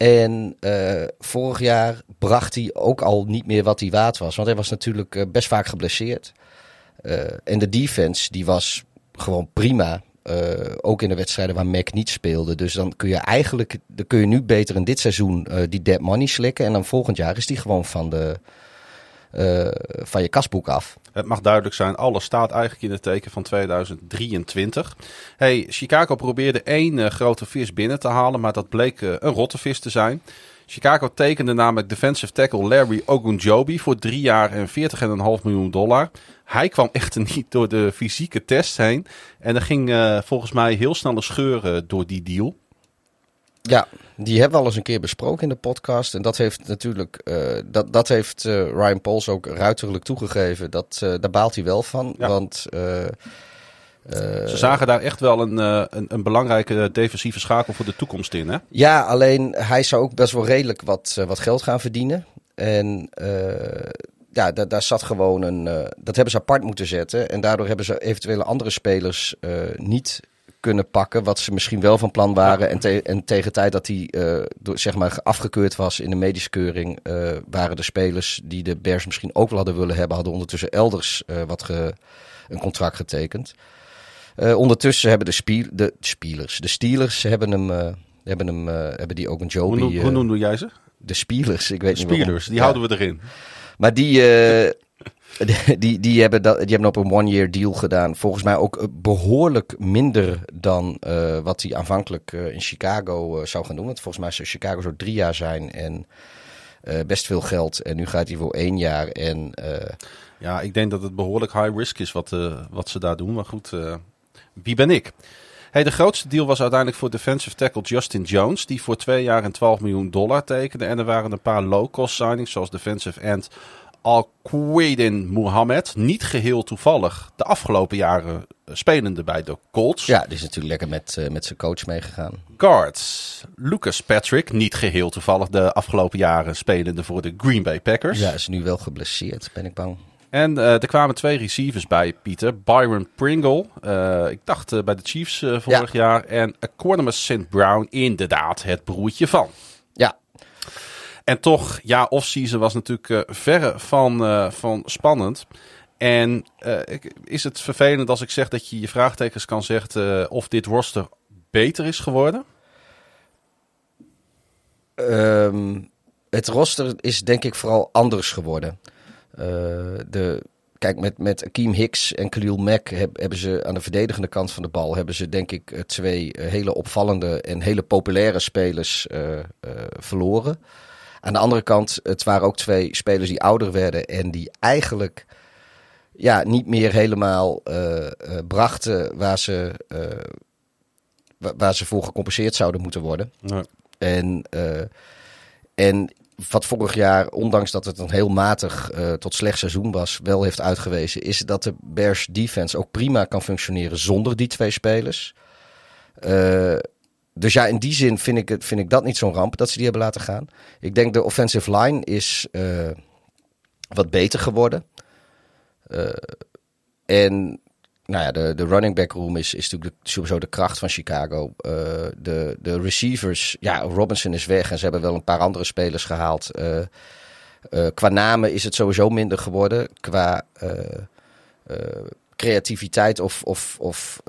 En uh, vorig jaar bracht hij ook al niet meer wat hij waard was. Want hij was natuurlijk uh, best vaak geblesseerd. en de defense, die was gewoon prima. ook in de wedstrijden waar Mac niet speelde. Dus dan kun je eigenlijk, dan kun je nu beter in dit seizoen die dead money slikken. En dan volgend jaar is die gewoon van de, van je kasboek af. Het mag duidelijk zijn, alles staat eigenlijk in het teken van 2023. Hey, Chicago probeerde één uh, grote vis binnen te halen, maar dat bleek uh, een rotte vis te zijn. Chicago tekende namelijk defensive tackle Larry Ogunjobi voor drie jaar en 40,5 miljoen dollar. Hij kwam echter niet door de fysieke test heen. En er ging uh, volgens mij heel snel een scheur door die deal. Ja, die hebben we al eens een keer besproken in de podcast. En dat heeft natuurlijk, uh, dat, dat heeft uh, Ryan Pols ook ruiterlijk toegegeven. Dat, uh, daar baalt hij wel van. Ja. Want ze zagen daar echt wel een, een, een, belangrijke defensieve schakel voor de toekomst in. Hè? Ja, alleen hij zou ook best wel redelijk wat, wat geld gaan verdienen. En ja, daar, daar zat gewoon een. dat hebben ze apart moeten zetten. En daardoor hebben ze eventuele andere spelers niet kunnen pakken. Wat ze misschien wel van plan waren. En, te, en tegen tijd dat hij uh, door, zeg maar afgekeurd was in de medische keuring. Uh, waren de spelers die de Bears misschien ook wel hadden willen hebben. Hadden ondertussen elders uh, wat ge, een contract getekend. ondertussen hebben de, spiel, de spelers. De Steelers hebben hem. hebben, hem, hebben die ook een Joby. Hoe, hoe noemde jij ze? De Spielers, ik weet de niet Spielers, die ja. houden we erin. Maar die, die, die, hebben dat, die hebben op een one-year deal gedaan. Volgens mij ook behoorlijk minder dan uh, wat hij aanvankelijk uh, in Chicago zou gaan doen. Want volgens mij zou Chicago zo drie jaar zijn en best veel geld. En nu gaat hij voor één jaar. En, ja, ik denk dat het behoorlijk high risk is wat, wat ze daar doen. Maar goed, wie ben ik? Hey, de grootste deal was uiteindelijk voor defensive tackle Justin Jones, die voor twee jaar en 12 miljoen dollar tekende. En er waren een paar low-cost signings, zoals defensive end Al-Qaedin Mohammed. Niet geheel toevallig de afgelopen jaren spelende bij de Colts. Ja, die is natuurlijk lekker met, uh, met zijn coach meegegaan. Guards. Lucas Patrick, niet geheel toevallig de afgelopen jaren spelende voor de Green Bay Packers. Ja, is nu wel geblesseerd, ben ik bang. En uh, er kwamen twee receivers bij, Pieter. Byron Pringle, uh, ik dacht bij de Chiefs vorig ja. jaar. En Cornemus St. Brown, inderdaad het broertje van. Ja. En toch, ja, off-season was natuurlijk verre van, van spannend. En is het vervelend als ik zeg dat je je vraagtekens kan zetten of dit roster beter is geworden? Um, het roster is denk ik vooral anders geworden. De, kijk, met, met Akeem Hicks en Khalil Mack heb, hebben ze aan de verdedigende kant van de bal... hebben ze denk ik twee hele opvallende en hele populaire spelers verloren. Aan de andere kant, het waren ook twee spelers die ouder werden... en die eigenlijk ja, niet meer helemaal brachten waar ze, waar ze voor gecompenseerd zouden moeten worden. Nee. En, en wat vorig jaar, ondanks dat het een heel matig tot slecht seizoen was, wel heeft uitgewezen, is dat de Bears defense ook prima kan functioneren zonder die twee spelers. Dus ja, in die zin vind ik, vind ik dat niet zo'n ramp dat ze die hebben laten gaan. Ik denk de offensive line is uh, wat beter geworden. en nou ja, de, de running back room is, is natuurlijk sowieso de kracht van Chicago. Uh, de, de receivers, ja, Robinson is weg en ze hebben wel een paar andere spelers gehaald. Qua namen is het sowieso minder geworden. Qua creativiteit of, of, of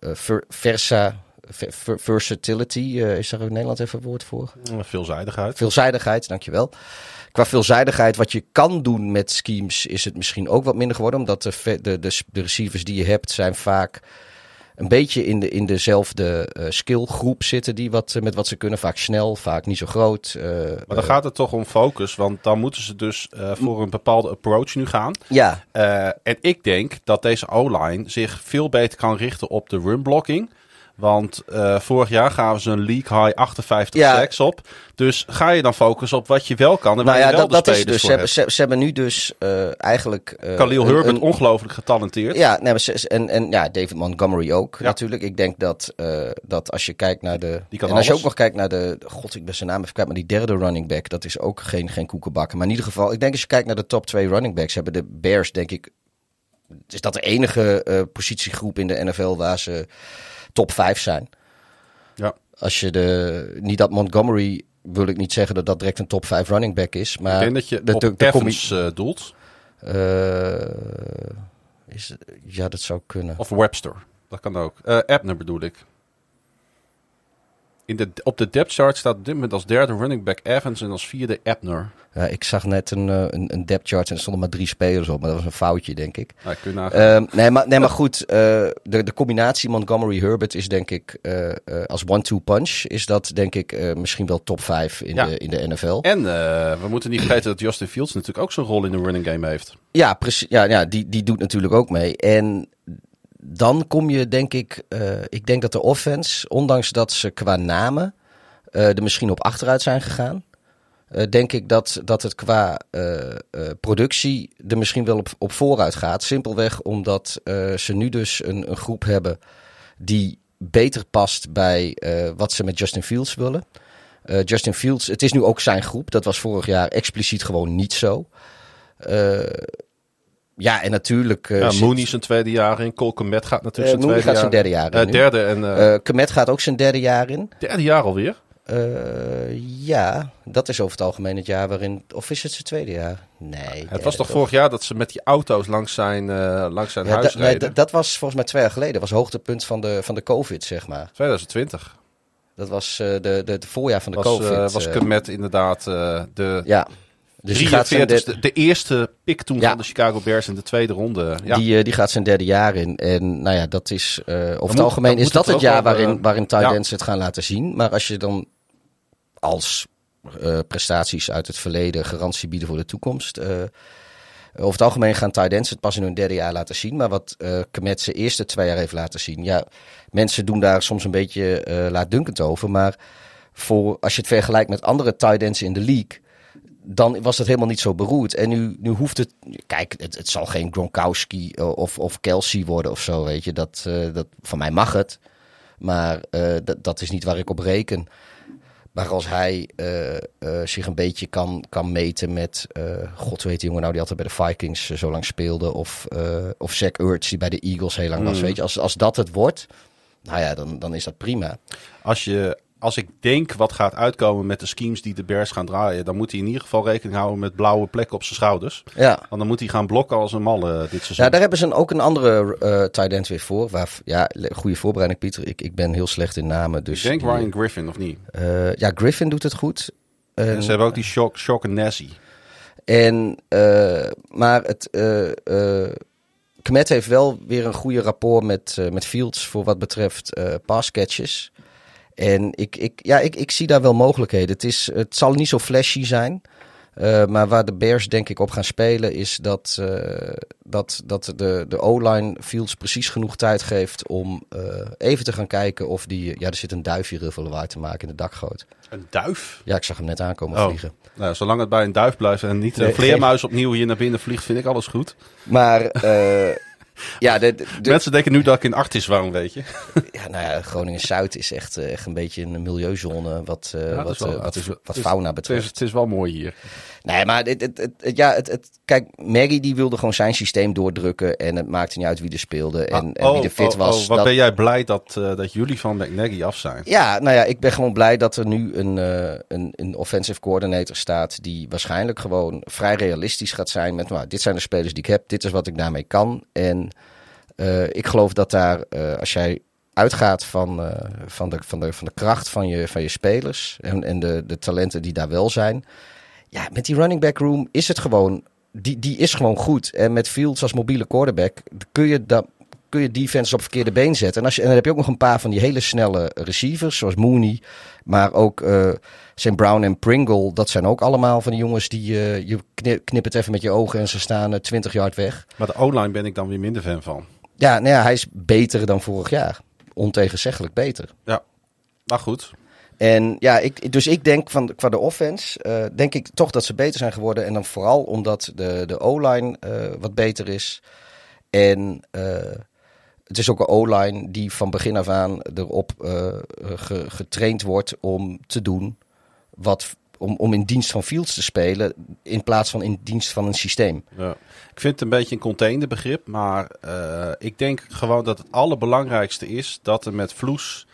ver, versa, ver, versatility, is daar in Nederland even een woord voor? Veelzijdigheid. Veelzijdigheid, dankjewel qua veelzijdigheid, wat je kan doen met schemes, is het misschien ook wat minder geworden. Omdat de, de, de, de receivers die je hebt, zijn vaak een beetje in, de, in dezelfde uh, skillgroep zitten. Die wat, met wat ze kunnen. Vaak snel, vaak niet zo groot. Uh, maar dan gaat het toch om focus. Want dan moeten ze dus voor een bepaalde approach nu gaan. Ja. en ik denk dat deze O-line zich veel beter kan richten op de run blocking. Want uh, vorig jaar gaven ze een league high 58 ja. sacks op. Dus ga je dan focussen op wat je wel kan en waar nou ja, je wel dat, de dat is dus. Ze hebben, ze, ze, hebben, nu dus uh, eigenlijk... Uh, Khalil Herbert, een, ongelooflijk getalenteerd. Ja, nee, maar ze, en, en ja, David Montgomery ook ja. natuurlijk. Ik denk dat, dat als je kijkt naar de... Die kan en als je ook nog kijkt naar de... God, ik ben zijn naam even kwijt, maar die derde running back, dat is ook geen, geen koekenbakken. Maar in ieder geval, ik denk als je kijkt naar de top twee running backs, hebben de Bears denk ik... Is dat de enige positiegroep in de NFL waar ze top 5 zijn. Ja. Als je de, niet dat Montgomery, wil ik niet zeggen dat dat direct een top 5 running back is. Maar ik denk dat je de, de, de Evans uh, doelt. Uh, is, ja, dat zou kunnen. Of Webster, dat kan ook. Uh, Abner bedoel ik. In de, op de depth chart staat op dit moment als derde running back Evans en als vierde Ebner. Ja, ik zag net een, eh, een, een depth chart en er stonden maar drie spelers op. Maar dat was een foutje, denk ik. Kun je nagaan. Ehm, nee, maar, nee, maar goed. eh, de, de combinatie Montgomery-Herbert is denk ik... eh, als one-two punch is dat denk ik misschien wel top 5 in, Ja. de, in de NFL. En we moeten niet vergeten dat Justin Fields natuurlijk ook zo'n rol in de running game heeft. Ja, precies. Ja, ja die, die doet natuurlijk ook mee. En dan kom je, denk ik, eh, ik denk dat de offense, ondanks dat ze qua namen eh, er misschien op achteruit zijn gegaan, eh, denk ik dat, dat het qua productie er misschien wel op, op vooruit gaat. Simpelweg omdat ze nu dus een, een groep hebben die beter past bij wat ze met Justin Fields willen. Justin Fields, het is nu ook zijn groep. Dat was vorig jaar expliciet gewoon niet zo. Ja, en natuurlijk. eh, ja, zit- Mooney zijn tweede jaar in. Cole Komet gaat eh, natuurlijk zijn Mooney tweede gaat jaar zijn derde jaar in. Eh, nu. derde en eh, Eh, Komet gaat ook zijn derde jaar in. derde jaar alweer. Eh, ja, dat is over het algemeen het jaar waarin. Of is het zijn tweede jaar? Nee. Het was toch vorig jaar dat ze met die auto's langs zijn, eh, langs zijn Ja, huis dat, nee, reden? dat- dat was volgens mij twee jaar geleden. Dat was hoogtepunt van de, van de COVID, zeg maar. 2020 Dat was eh, de, de, het voorjaar van de was, COVID. eh, was eh, Komet inderdaad eh, de ja. Dus die gaat, zijn 43 derde, de, eerste pick toen Ja. van de Chicago Bears in de tweede ronde. Ja. die, eh, die gaat zijn derde jaar in. En nou ja, dat is. eh, over het moet- algemeen is dat het jaar waarin, eh, waarin tight ja. het gaan laten zien. Maar als je dan als prestaties uit het verleden garantie bieden voor de toekomst. over het algemeen gaan tight het pas in hun derde jaar laten zien. Maar wat Komet zijn eerste twee jaar heeft laten zien. Ja, mensen doen daar soms een beetje eh laatdunkend over. Maar voor, als je het vergelijkt met andere tight ends in de league dan was dat helemaal niet zo beroerd. En nu, nu hoeft het. Kijk, het, het zal geen Gronkowski eh, of, of Kelsey worden of zo, weet je. Dat, eh, dat, van mij mag het. Maar eh, dat, dat is niet waar ik op reken. Maar als hij zich een beetje kan, kan meten met. God weet die jongen nou die altijd bij de Vikings zo lang speelde. Of, of Zach Ertz die bij de Eagles heel lang was. Mm. Weet je, als, als dat het wordt. Nou ja, dan, dan is dat prima. Als, je, als ik denk wat gaat uitkomen met de schemes die de Bears gaan draaien, dan moet hij in ieder geval rekening houden met blauwe plekken op zijn schouders. Ja. Want dan moet hij gaan blokken als een malle dit seizoen. Ja, daar hebben ze een- ook een andere eh tight end weer voor. Waar, ja, goede voorbereiding, Pieter. Ik, ik ben heel slecht in namen. Dus ik denk die- Ryan Griffin, of niet? eh, ja, Griffin doet het goed. En, En ze hebben ook die Shock, shock en Nessie. en, eh, maar het, eh eh, Kmet heeft wel weer een goede rapport met, eh, met Fields voor wat betreft eh pass catches. En ik, ik, ja, ik, ik zie daar wel mogelijkheden. Het, is, het zal niet zo flashy zijn. Eh, maar waar de Bears denk ik op gaan spelen is dat, eh, dat, dat de, de O-line Fields precies genoeg tijd geeft om eh, even te gaan kijken of die... Ja, er zit een duifje heel veel lawaai te maken in de dakgoot. Een duif? Ja, ik zag hem net aankomen Oh. vliegen. Nou, zolang het bij een duif blijft en niet een Nee, vleermuis opnieuw hier naar binnen vliegt, vind ik alles goed. Maar ja, de, de, de- Mensen denken nu dat ik in Artis woon, weet je. ja, nou ja, Groningen-Zuid is echt, eh, echt een beetje een milieuzone wat, eh, wat, wel- eh, wat, is- wat fauna Het is, betreft. het is wel mooi hier. Nee, maar het, het, het, het- ja, het, kijk, Maggie die wilde gewoon zijn systeem doordrukken. En het maakte niet uit wie er speelde en, en oh, wie er fit oh, was. oh, wat Dat- ben jij blij dat, eh, dat jullie van McNaghy af zijn. Ja, nou ja, ik ben gewoon blij dat er nu een, eh, een, een offensive coordinator staat. Die waarschijnlijk gewoon vrij realistisch gaat zijn. Met nou, dit zijn de spelers die ik heb, dit is wat ik daarmee kan. En eh, ik geloof dat daar, als jij uitgaat van, van, de, van, de, van de kracht van je, van je spelers. En, en de, de talenten die daar wel zijn. Ja, met die running back room is het gewoon. Die, die is gewoon goed. En met Fields als mobiele quarterback kun je dat kun je defense op verkeerde been zetten. En, als je, en dan heb je ook nog een paar van die hele snelle receivers, zoals Mooney. Maar ook eh St. Brown en Pringle. Dat zijn ook allemaal van die jongens die eh, je knip, knip het even met je ogen en ze staan eh, 20 yard weg. Maar de O-line ben ik dan weer minder fan van. Ja, nou ja, hij is beter dan vorig jaar. Ontegenzeggelijk beter. Maar goed, En ja, ik, dus ik denk van qua de offense, eh, denk ik toch dat ze beter zijn geworden. En dan vooral omdat de, de O-line eh, wat beter is. En eh, het is ook een O-line die van begin af aan erop ge- getraind wordt om te doen wat. Om, om in dienst van Fields te spelen, in plaats van in dienst van een systeem. Ja. Ik vind het een beetje een containerbegrip, maar ik denk gewoon dat het allerbelangrijkste is dat er met Vloes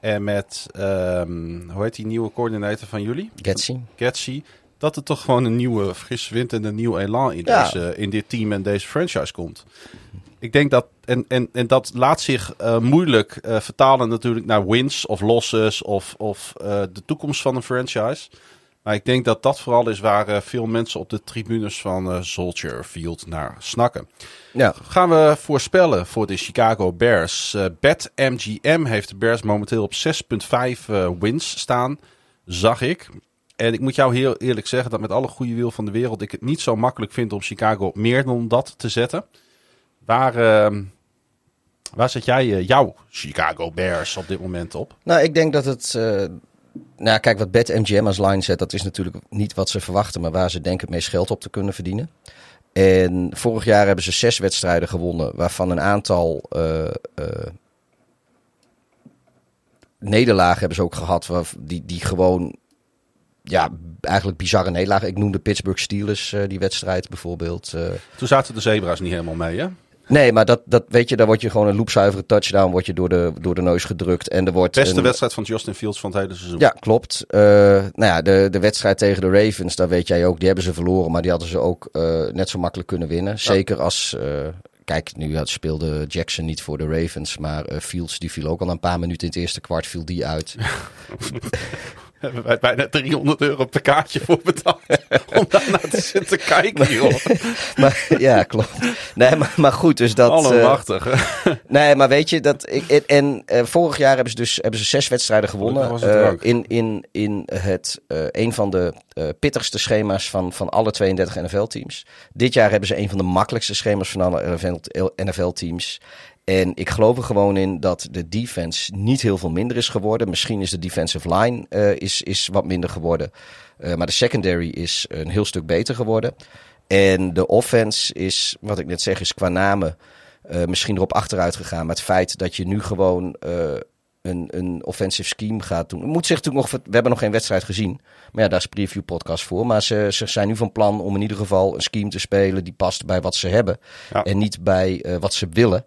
en met, ehm, hoe heet die nieuwe coördinator van jullie? Getsy. Getsy, dat er toch gewoon een nieuwe frisse wind en een nieuw elan in, Ja. deze, in dit team en deze franchise komt. Ik denk dat, en, en, en dat laat zich uh, moeilijk uh, vertalen natuurlijk naar wins of losses of, of uh, de toekomst van een franchise. Maar ik denk dat dat vooral is waar veel mensen op de tribunes van Soldier Field naar snakken. Ja. Gaan we voorspellen voor de Chicago Bears. Bet MGM heeft de Bears momenteel op 6,5 wins staan, zag ik. En ik moet jou heel eerlijk zeggen dat met alle goede wil van de wereld ik het niet zo makkelijk vind om Chicago meer dan dat te zetten. Waar, uh, waar zet jij uh, jouw Chicago Bears op dit moment op? Nou, ik denk dat het. Uh, nou, kijk, wat BetMGM als line zet, dat is natuurlijk niet wat ze verwachten, maar waar ze denken het meest geld op te kunnen verdienen. En vorig jaar hebben ze zes wedstrijden gewonnen, waarvan een aantal uh, nederlagen hebben ze ook gehad, die, die gewoon ja, eigenlijk bizarre nederlagen. Ik noemde Pittsburgh Steelers uh, die wedstrijd bijvoorbeeld. Toen zaten de zebra's niet helemaal mee, hè? Nee, maar dat, dat weet je, daar word je gewoon een loopzuivere touchdown word je door, de, door de neus gedrukt. En er wordt Beste een... wedstrijd van Justin Fields van het hele seizoen. Ja, klopt. Uh, nou ja, de, de wedstrijd tegen de Ravens, daar weet jij ook, die hebben ze verloren. Maar die hadden ze ook uh, net zo makkelijk kunnen winnen. Ja. Zeker als, uh, kijk, nu speelde Jackson niet voor de Ravens. Maar Fields, die viel ook al een paar minuten in het eerste kwart, viel die uit. hebben wij bijna 300 euro per kaartje voor betaald. om daar naar te zitten kijken, joh. maar, ja, klopt. Nee, maar, maar goed, dus dat... Allemachtig. Uh, nee, maar weet je, dat ik, en uh, vorig jaar hebben ze dus hebben ze zes wedstrijden gewonnen. Uh, in, in, in het, een van de pittigste schema's van, van alle 32 NFL-teams. Dit jaar hebben ze een van de makkelijkste schema's van alle NFL-teams. En ik geloof er gewoon in dat de defense niet heel veel minder is geworden. Misschien is de defensive line uh, is, is wat minder geworden. Uh, maar de secondary is een heel stuk beter geworden. En de offense is, wat ik net zeg, is qua namen uh, misschien erop achteruit gegaan. Maar het feit dat je nu gewoon een, een offensive scheme gaat doen. Moet zich natuurlijk nog, we hebben nog geen wedstrijd gezien. Maar ja, daar is preview podcast voor. Maar ze, ze zijn nu van plan om in ieder geval een scheme te spelen die past bij wat ze hebben. Ja. En niet bij wat ze willen.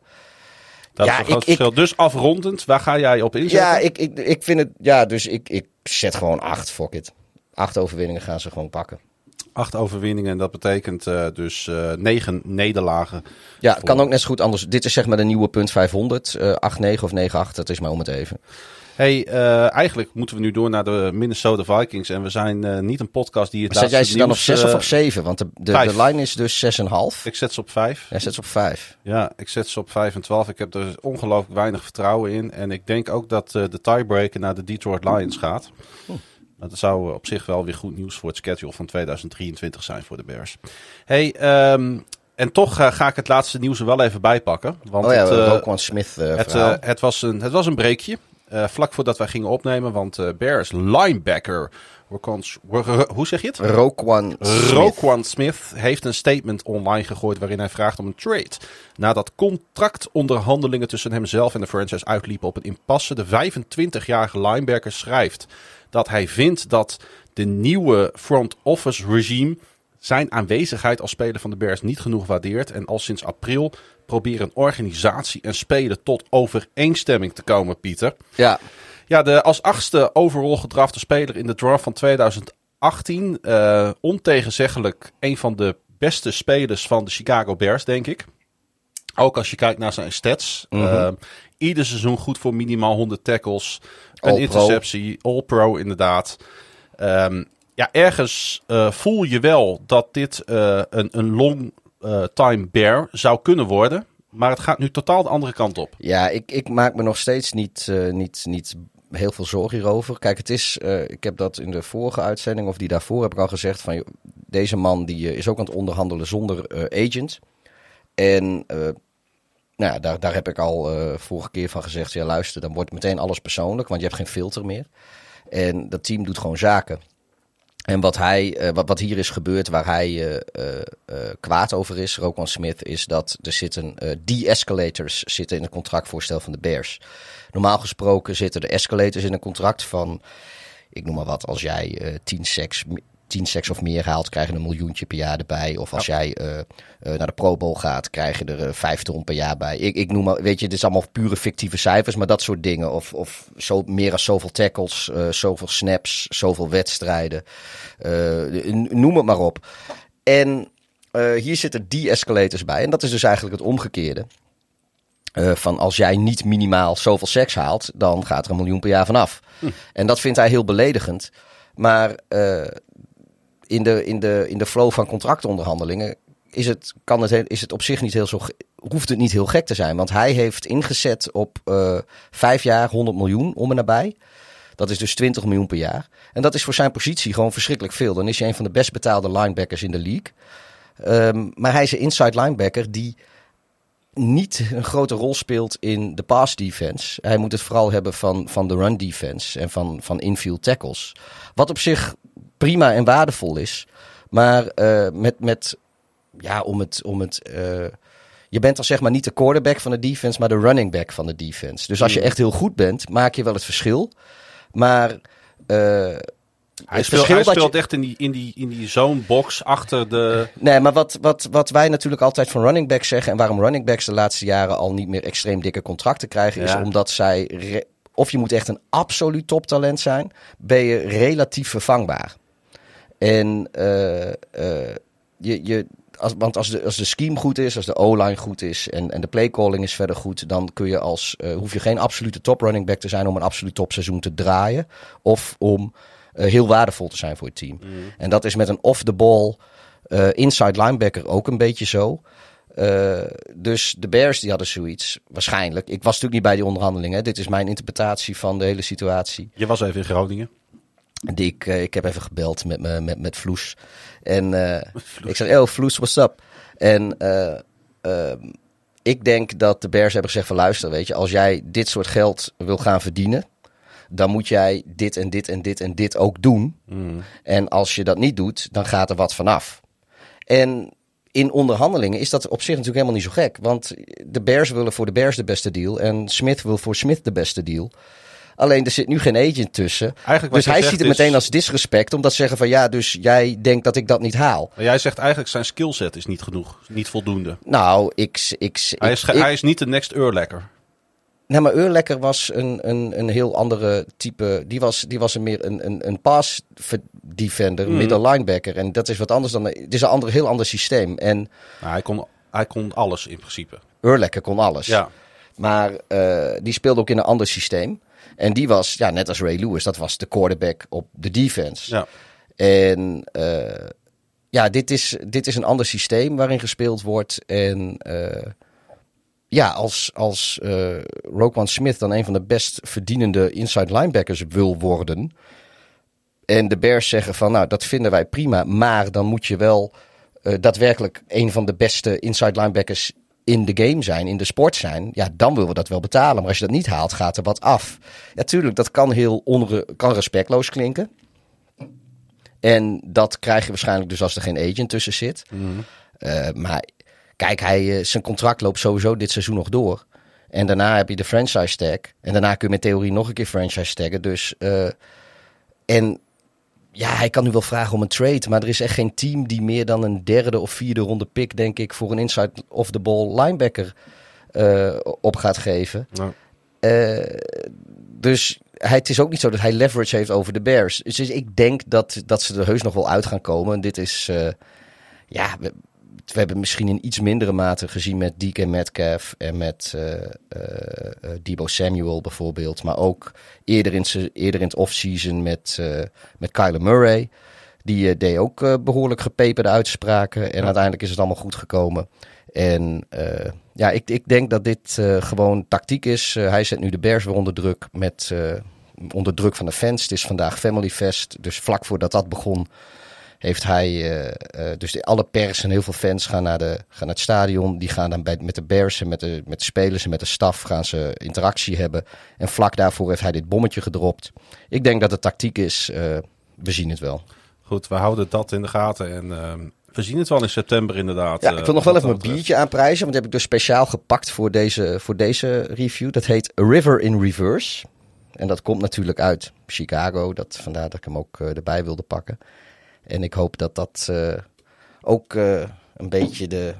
Dat ja, is een groot verschil. dus afrondend, waar ga jij op inzetten? Ja, ik, ik, ik vind het. Ja, dus ik, ik zet gewoon acht. Fuck it. Acht overwinningen gaan ze gewoon pakken. Acht overwinningen en dat betekent uh, dus uh, negen nederlagen. Ja, het kan ook net zo goed anders. Dit is zeg maar de nieuwe punt 500. Uh, 8-9 of 9-8, dat is maar om het even. Hey, uh, eigenlijk moeten we nu door naar de Minnesota Vikings. En we zijn uh, niet een podcast die het maar Zet jij ze dan op 6 of op 7? Want de, de, de line is dus 6,5. Ik zet ze op 5. Jij zet ze op 5. Ja, ik zet ze op 5 en 12. Ik heb er ongelooflijk weinig vertrouwen in. En ik denk ook dat de tiebreaker naar de Detroit Lions gaat. Dat zou op zich wel weer goed nieuws voor het schedule van 2023 zijn voor de Bears. Hey, um, en toch uh, ga ik het laatste nieuws er wel even bijpakken. Want oh ja, het, uh, Smith uh, het, het, was een, het was een breekje. Uh, vlak voordat wij gingen opnemen, want uh, Bears linebacker, hoe zeg je het? Roquan Smith. Roquan Smith heeft een statement online gegooid waarin hij vraagt om een trade. Nadat contractonderhandelingen tussen hemzelf en de franchise uitliepen op een impasse, de 25-jarige linebacker schrijft dat hij vindt dat de nieuwe front office regime zijn aanwezigheid als speler van de Bears niet genoeg waardeert en al sinds april proberen organisatie en spelen tot overeenstemming te komen, Pieter. Ja. Ja, de als achtste overall gedrafte speler in de draft van 2018. Uh, ontegenzeggelijk een van de beste spelers van de Chicago Bears, denk ik. Ook als je kijkt naar zijn stats. Mm -hmm. uh, ieder seizoen goed voor minimaal 100 tackles. Een interceptie. All-pro inderdaad. Um, ja, ergens uh, voel je wel dat dit uh, een, een long uh, time bear zou kunnen worden. Maar het gaat nu totaal de andere kant op. Ja, ik, ik maak me nog steeds niet, uh, niet, niet heel veel zorgen hierover. Kijk, het is, uh, ik heb dat in de vorige uitzending of die daarvoor heb ik al gezegd van deze man die is ook aan het onderhandelen zonder agent. En nou ja, daar, daar heb ik al vorige keer van gezegd, ja luister, dan wordt meteen alles persoonlijk, want je hebt geen filter meer. En dat team doet gewoon zaken. En wat, hij, uh, wat, wat hier is gebeurd, waar hij uh, uh, kwaad over is, Roquan Smith, is dat er zitten de-escalators zitten in het contractvoorstel van de Bears. Normaal gesproken zitten de escalators in een contract van, ik noem maar wat, als jij 10 seks 10 seks of meer haalt, krijg je een miljoentje per jaar erbij. Of als ja. jij uh, uh, naar de Pro Bowl gaat, krijg je er uh, vijf ton per jaar bij. Ik, ik noem maar, weet je, dit is allemaal pure fictieve cijfers, maar dat soort dingen. Of, of zo, meer dan zoveel tackles, zoveel snaps, zoveel wedstrijden. noem het maar op. En eh, hier zitten de-escalators bij. En dat is dus eigenlijk het omgekeerde. Eh, van als jij niet minimaal zoveel seks haalt, dan gaat er een miljoen per jaar vanaf. En dat vindt hij heel beledigend. Maar eh, in, de, in, de, in de flow van contractonderhandelingen is het, kan het, is het op zich niet heel zo, hoeft het niet heel gek te zijn. Want hij heeft ingezet op eh, vijf jaar 100 miljoen om en nabij. Dat is dus 20 miljoen per jaar. En dat is voor zijn positie gewoon verschrikkelijk veel. Dan is hij een van de best betaalde linebackers in de league. Ehm, maar hij is een inside linebacker die niet een grote rol speelt in de pass defense. Hij moet het vooral hebben van, van de run defense en van, van infield tackles. Wat op zich prima en waardevol is. Maar eh, met, met, ja, om het, om het eh, je bent dan zeg maar niet de quarterback van de defense, maar de running back van de defense. Dus als je Hmm. echt heel goed bent, maak je wel het verschil. Maar eh, Hij het speelt, verschil hij dat je- speelt echt in die, in die, in die zone box achter de... Nee, maar wat, wat, wat wij natuurlijk altijd van running backs zeggen... en waarom running backs de laatste jaren al niet meer extreem dikke contracten krijgen... is omdat zij... of je moet echt een absoluut toptalent zijn... ben je relatief vervangbaar. En eh, eh, je... je als, want als de, als de scheme goed is, als de O-line goed is en, en de playcalling is verder goed, dan kun je als, eh, hoef je geen absolute top running back te zijn om een absoluut topseizoen te draaien. Of om heel waardevol te zijn voor je team. En dat is met een off-the-ball eh, inside linebacker ook een beetje zo. Dus de Bears die hadden zoiets, waarschijnlijk. Ik was natuurlijk niet bij die onderhandelingen. Dit is mijn interpretatie van de hele situatie. Je was even in Groningen. Die ik, eh, ik heb even gebeld met, me, met, met Vloes. En eh, ik zei, oh Vloes, what's up? En eh, ehm, ik denk dat de Bears hebben gezegd van luister, weet je, als jij dit soort geld wil gaan verdienen, dan moet jij dit en dit en dit en dit ook doen. En als je dat niet doet, dan gaat er wat vanaf. En in onderhandelingen is dat op zich natuurlijk helemaal niet zo gek. Want de Bears willen voor de Bears de beste deal en Smith wil voor Smith de beste deal. Alleen er zit nu geen agent tussen. Eigenlijk Dus hij ziet het is- meteen als disrespect. Omdat ze zeggen van ja, dus jij denkt dat ik dat niet haal. Maar jij zegt eigenlijk zijn skillset is niet genoeg. Niet voldoende. Nou, ik... ik, Hij is, ik- hij is niet de next Urlekker. Nee, maar Urlekker was een, een, een heel andere type. Die was, die was een meer een, een, een pass defender, Mhm. middle linebacker. En dat is wat anders dan. Het is een ander, heel ander systeem. En Nou, hij, kon, hij kon alles in principe. Urlekker kon alles. Ja. Maar eh, die speelde ook in een ander systeem. En die was, ja, net als Ray Lewis, dat was de quarterback op de defense. ja. En eh, ja, dit is, dit is een ander systeem waarin gespeeld wordt. En eh, ja, als, als Roquan Smith dan een van de best verdienende inside linebackers wil worden. En de Bears zeggen van, nou, dat vinden wij prima. Maar dan moet je wel daadwerkelijk een van de beste inside linebackers in de game zijn, in de sport zijn. Ja, dan willen we dat wel betalen. Maar als je dat niet haalt, gaat er wat af. Ja, tuurlijk, dat kan heel onre kan respectloos klinken. En dat krijg je waarschijnlijk dus als er geen agent tussen zit. Eh, maar kijk, hij, eh, zijn contract loopt sowieso dit seizoen nog door. En daarna heb je de franchise tag. En daarna kun je met theorie nog een keer franchise taggen. Dus, eh, en ja, hij kan nu wel vragen om een trade. Maar er is echt geen team die meer dan een derde of vierde ronde pick, denk ik, voor een inside of the ball linebacker eh, op gaat geven. Eh, dus hij, het is ook niet zo dat hij leverage heeft over de Bears. Dus ik denk dat, dat ze er heus nog wel uit gaan komen. En dit is, eh, ja, we, hebben misschien in iets mindere mate gezien met DK Metcalf en met eh, eh, eh, Debo Samuel bijvoorbeeld. Maar ook eerder in, eerder in het offseason met, met Kyler Murray. Die deed ook eh, behoorlijk gepeperde uitspraken. En uiteindelijk is het allemaal goed gekomen. En ja, ik, ik denk dat dit gewoon tactiek is. Hij zet nu de Bears weer onder druk met onder druk van de fans. Het is vandaag Family Fest. Dus vlak voordat dat begon, heeft hij. eh, eh, dus de, alle pers en heel veel fans gaan naar, de, gaan naar het stadion. Die gaan dan bij, met de Bears en met de, met de spelers en met de staf gaan ze interactie hebben. En vlak daarvoor heeft hij dit bommetje gedropt. Ik denk dat het tactiek is. eh, we zien het wel. goed, we houden dat in de gaten. En ehm, we zien het wel in september inderdaad. Ja, ik wil nog wel even mijn betreft. biertje aanprijzen. Want dat heb ik dus speciaal gepakt voor deze, voor deze review. Dat heet A River in Reverse. En dat komt natuurlijk uit Chicago. Dat, vandaar dat ik hem ook erbij wilde pakken. En ik hoop dat dat eh, ook eh, een beetje de,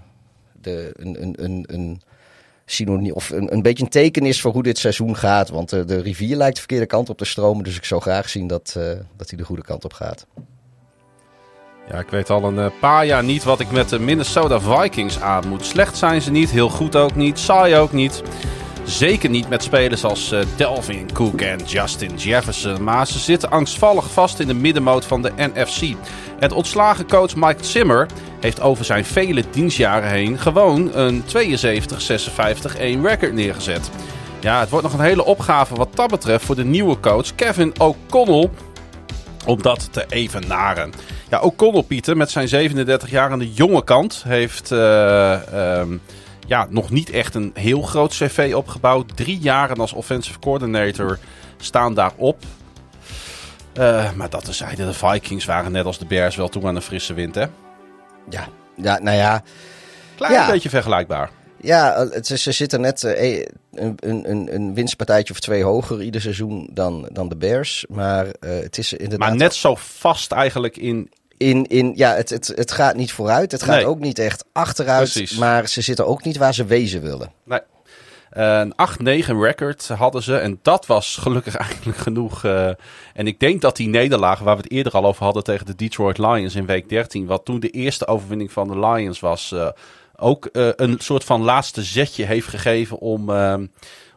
de, een, een, een, een synoniem of een, een beetje een teken is voor hoe dit seizoen gaat. Want de rivier lijkt de verkeerde kant op te stromen. Dus ik zou graag zien dat, eh, dat hij de goede kant op gaat. Ja, ik weet al een paar jaar niet wat ik met de Minnesota Vikings aan moet. Slecht zijn ze niet, heel goed ook niet, saai ook niet. Zeker niet met spelers als uh, Delvin Cook en Justin Jefferson. Maar ze zitten angstvallig vast in de middenmoot van de NFC. Het ontslagen coach Mike Zimmer heeft over zijn vele dienstjaren heen gewoon een 72-56-1 record neergezet. Ja, het wordt nog een hele opgave wat dat betreft voor de nieuwe coach Kevin O'Connell om dat te evenaren. Ja, O'Connell, Pieter, met zijn 37 jaar aan de jonge kant, heeft uh, um, ja, nog niet echt een heel groot cv opgebouwd. Drie jaren als offensive coordinator staan daarop. Uh, maar dat tezijde, de Vikings waren net als de Bears wel toe aan een frisse wind, hè? Ja, ja nou ja. Klein ja. beetje vergelijkbaar. Ja, het, ze zitten net uh, een, een, een winstpartijtje of twee hoger ieder seizoen dan, dan de Bears. Maar uh, het is inderdaad... Maar net zo vast eigenlijk in... In, in, ja, het, het, het gaat niet vooruit. Het gaat nee. ook niet echt achteruit. Precies. Maar ze zitten ook niet waar ze wezen willen. Nee. Een 8-9 record hadden ze. En dat was gelukkig eigenlijk genoeg. Uh, en ik denk dat die nederlaag, waar we het eerder al over hadden tegen de Detroit Lions in week 13. Wat toen de eerste overwinning van de Lions was. Uh, ook uh, een soort van laatste zetje heeft gegeven om,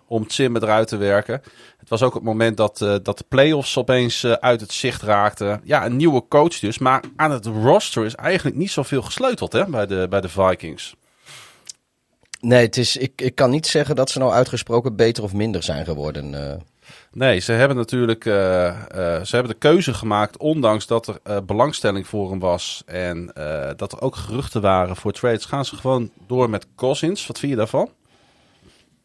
om Zimmer eruit te werken. Het was ook het moment dat, dat de playoffs opeens uit het zicht raakten. Ja, een nieuwe coach dus. Maar aan het roster is eigenlijk niet zoveel gesleuteld hè, bij, de, bij de Vikings. Nee, het is, ik, ik kan niet zeggen dat ze nou uitgesproken beter of minder zijn geworden. Uh. Nee, ze hebben natuurlijk uh, uh, ze hebben de keuze gemaakt, ondanks dat er belangstelling voor hem was en dat er ook geruchten waren voor trades. Gaan ze gewoon door met Cousins? Wat vind je daarvan?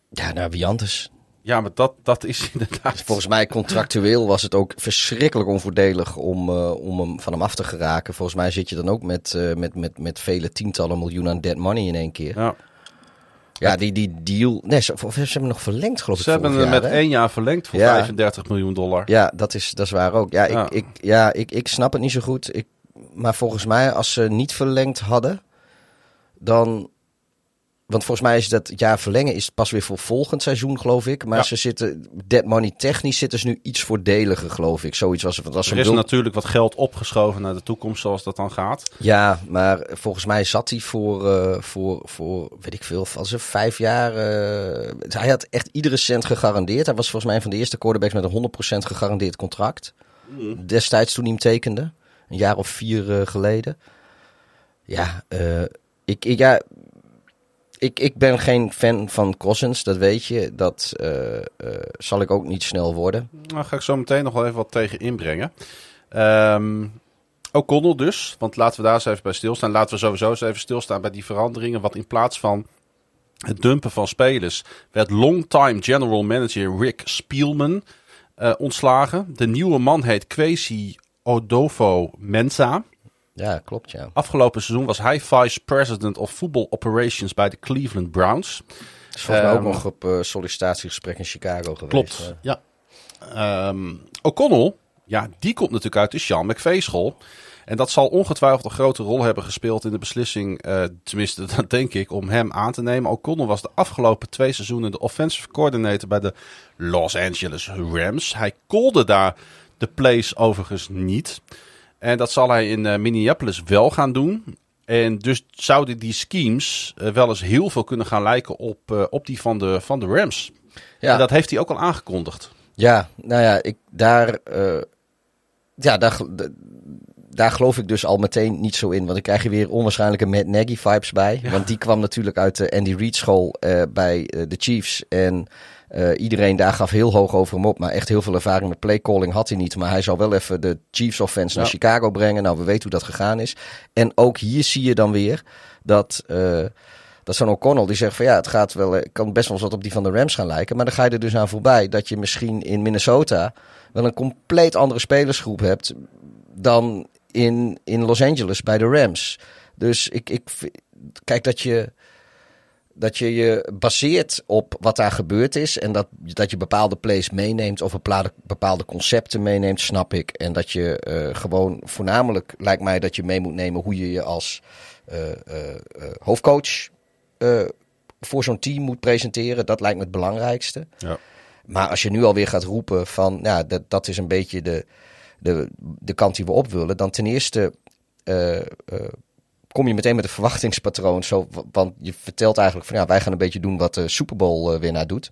Ja, nou, wie anders? Ja, maar dat, dat is inderdaad. Volgens mij contractueel was het ook verschrikkelijk onvoordelig om, om hem van hem af te geraken. Volgens mij zit je dan ook met, met, met, met vele tientallen miljoen aan dead money in één keer. Ja. Ja, die, die deal. Nee, ze, ze hebben nog verlengd, geloof ik. Ze hebben hem met hè? één jaar verlengd voor ja. 35 miljoen dollar. Ja, dat is, dat is waar ook. Ja, ja. Ik, ik, ja ik, ik snap het niet zo goed. Ik, maar volgens mij, als ze niet verlengd hadden, dan want volgens mij is dat jaar verlengen is pas weer voor volgend seizoen, geloof ik. Maar ja. ze zitten, dead money technisch zitten ze nu iets voordeliger, geloof ik. Zoiets was het. Er is bedoel... natuurlijk wat geld opgeschoven naar de toekomst, zoals dat dan gaat. Ja, maar volgens mij zat hij voor, uh, voor, voor weet ik veel, van zijn vijf jaar. Uh, hij had echt iedere cent gegarandeerd. Hij was volgens mij een van de eerste quarterbacks met een 100% gegarandeerd contract. Mm. Destijds toen hij hem tekende, een jaar of vier uh, geleden. Ja, ik, ik, ja, ik, ik ben geen fan van Cousins, dat weet je. Dat uh, uh, zal ik ook niet snel worden. Nou, ga ik zo meteen nog wel even wat tegen inbrengen. Um, O'Connell dus, want laten we daar eens even bij stilstaan. Laten we sowieso eens even stilstaan bij die veranderingen. Want in plaats van het dumpen van spelers werd longtime general manager Rick Spielman uh, ontslagen. De nieuwe man heet Kwesi Odofo Mensa. Ja, klopt ja. Afgelopen seizoen was hij vice president of football operations bij de Cleveland Browns. Is volgens mij um, ook nog op uh, sollicitatiegesprek in Chicago geweest. Klopt, ja. Um, O'Connell, ja, die komt natuurlijk uit de Sean McVay school. En dat zal ongetwijfeld een grote rol hebben gespeeld in de beslissing, uh, tenminste dat denk ik, om hem aan te nemen. O'Connell was de afgelopen twee seizoenen de offensive coordinator bij de Los Angeles Rams. Hij kolde daar de plays overigens niet. En dat zal hij in uh, Minneapolis wel gaan doen. En dus zouden die schemes uh, wel eens heel veel kunnen gaan lijken op, uh, op die van de, van de Rams. Ja. En dat heeft hij ook al aangekondigd. Ja, nou ja, ik, daar, ja, daar, daar geloof ik dus al meteen niet zo in. Want ik krijg je weer onwaarschijnlijke Matt Nagy vibes bij. Ja. Want die kwam natuurlijk uit de Andy Reid school bij de Chiefs. En uh, iedereen daar gaf heel hoog over hem op. Maar echt heel veel ervaring met playcalling had hij niet. Maar hij zou wel even de Chiefs offense naar. Chicago brengen. Nou, we weten hoe dat gegaan is. En ook hier zie je dan weer dat... Uh, dat zo'n O'Connell die zegt van ja, het gaat wel, ik kan best wel eens wat op die van de Rams gaan lijken. Maar dan ga je er dus aan voorbij dat je misschien in Minnesota wel een compleet andere spelersgroep hebt dan in, in Los Angeles bij de Rams. Dus ik, ik kijk dat je dat je je baseert op wat daar gebeurd is. En dat, dat je bepaalde plays meeneemt of bepaalde, bepaalde concepten meeneemt, snap ik. En dat je uh, gewoon voornamelijk, lijkt mij, dat je mee moet nemen hoe je je als uh, uh, hoofdcoach voor zo'n team moet presenteren. Dat lijkt me het belangrijkste. Ja. Maar als je nu alweer gaat roepen van, ja, dat, dat is een beetje de, de, de kant die we op willen. Dan ten eerste eh, eh, kom je meteen met een verwachtingspatroon. Zo, want je vertelt eigenlijk van ja, wij gaan een beetje doen wat de Super Bowl eh, winnaar doet.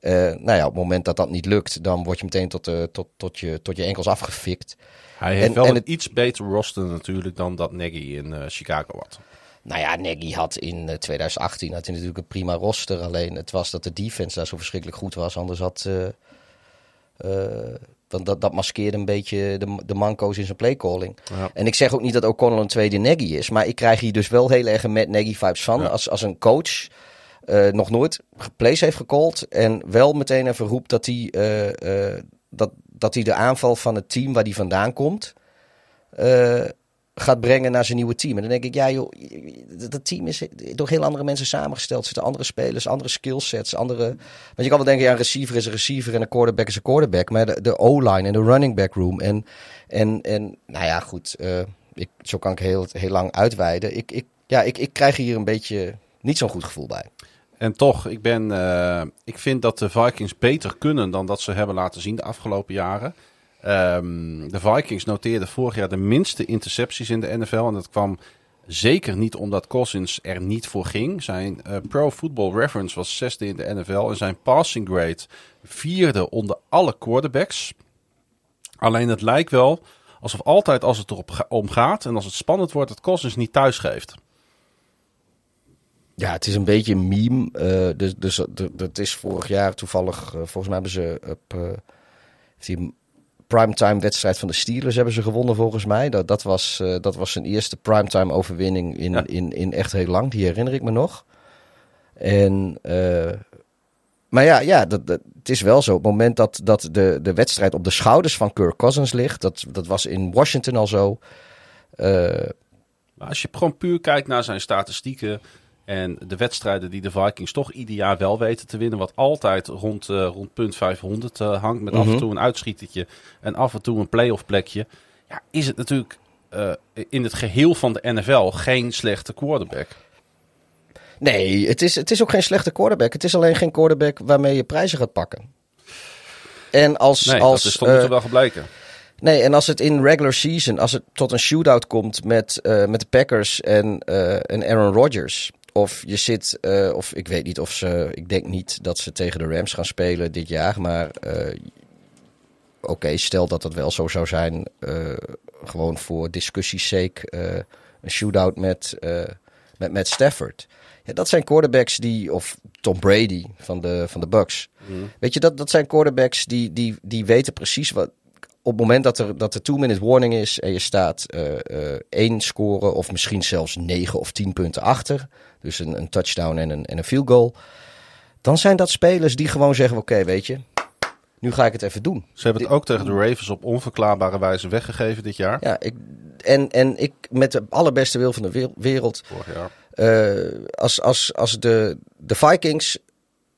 Eh, nou ja, op het moment dat dat niet lukt, dan word je meteen tot, eh, tot, tot, je, tot je enkels afgefikt. Hij heeft En- wel en een het- iets beter roster natuurlijk dan dat Nagy in Chicago had. Nou ja, Nagy had in eh, 2018 had hij natuurlijk een prima roster. Alleen het was dat de defense daar zo verschrikkelijk goed was. Anders had... want dat, dat maskeerde een beetje de, de manco's in zijn playcalling. Ja. En ik zeg ook niet dat O'Connell een tweede Nagy is. Maar ik krijg hier dus wel heel erg een Matt Nagy vibes van. Ja. Als, als een coach eh, nog nooit plays heeft gecallt. En wel meteen even roept dat hij, eh, eh, dat, dat hij de aanval van het team waar hij vandaan komt... gaat brengen naar zijn nieuwe team. En dan denk ik, ja joh, dat dat team is door heel andere mensen samengesteld. Er zitten andere spelers, andere skillsets, andere... Want je kan wel denken, ja, een receiver is een receiver en een quarterback is een quarterback. Maar de, de O-line en de running back room en, en, en nou ja, goed, eh, ik, zo kan ik heel, heel lang uitweiden. Ik, ik, ja, ik, ik krijg hier een beetje niet zo'n goed gevoel bij. En toch, ik, ben, eh, ik vind dat de Vikings beter kunnen dan dat ze hebben laten zien de afgelopen jaren. Ehm, de Vikings noteerden vorig jaar de minste intercepties in de NFL. En dat kwam zeker niet omdat Cousins er niet voor ging. Zijn eh, Pro Football Reference was zesde in de NFL. En zijn passing grade vierde onder alle quarterbacks. Alleen het lijkt wel alsof altijd als het erop om gaat en als het spannend wordt, het Cousins niet thuis geeft. Ja, het is een beetje een meme. eh, dus dus dat is vorig jaar toevallig, eh, volgens mij hebben ze op primetime wedstrijd van de Steelers hebben ze gewonnen volgens mij. Dat, dat, was, eh, dat was zijn eerste primetime overwinning in, Ja. in, in echt heel lang. Die herinner ik me nog. En, eh, maar ja, ja dat, dat, het is wel zo. Op het moment dat, dat de, de wedstrijd op de schouders van Kirk Cousins ligt, dat, dat was in Washington al zo. Eh, Maar als je gewoon puur kijkt naar zijn statistieken en de wedstrijden die de Vikings toch ieder jaar wel weten te winnen, wat altijd rond, eh, rond punt 500 eh, hangt, met af en Mhm. toe een uitschietertje en af en toe een playoff plekje, ja, is het natuurlijk eh, in het geheel van de NFL geen slechte quarterback. Nee, het is, het is ook geen slechte quarterback. Het is alleen geen quarterback waarmee je prijzen gaat pakken. En als, Nee, als, dat is wel gebleken. nee, en als het in regular season, als het tot een shootout komt met, met de Packers en, eh, en Aaron Rodgers. Of je zit, eh, of ik weet niet of ze, ik denk niet dat ze tegen de Rams gaan spelen dit jaar. Maar eh, oké, stel dat dat wel zo zou zijn. eh, gewoon voor discussie's sake. een shootout met, met, met Stafford. Ja, dat zijn quarterbacks die, of Tom Brady van de, van de Bucks. Weet je, dat, dat zijn quarterbacks die, die, die weten precies wat. Op het moment dat er, dat er two-minute warning is en je staat eh, eh, één scoren of misschien zelfs negen of tien punten achter. Dus een, een touchdown en een, en een field goal. Dan zijn dat spelers die gewoon zeggen: Oké, weet je, nu ga ik het even doen. Ze hebben het ook tegen de Ravens op onverklaarbare wijze weggegeven dit jaar. Ja, ik, en, en ik met de allerbeste wil van de wer- wereld Vorig jaar. Eh, als als, als de, de Vikings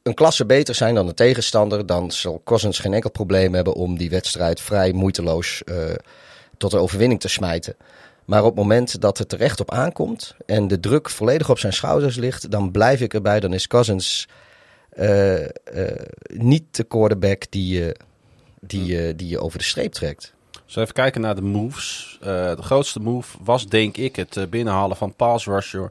een klasse beter zijn dan de tegenstander, dan zal Cousins geen enkel probleem hebben om die wedstrijd vrij moeiteloos eh, tot een overwinning te smijten. Maar op het moment dat het er echt op aankomt en de druk volledig op zijn schouders ligt, dan blijf ik erbij. Dan is Cousins eh, eh, niet de quarterback die die, die je over de streep trekt. Dus even kijken naar de moves. Eh, de grootste move was denk ik het eh, binnenhalen van pass rusher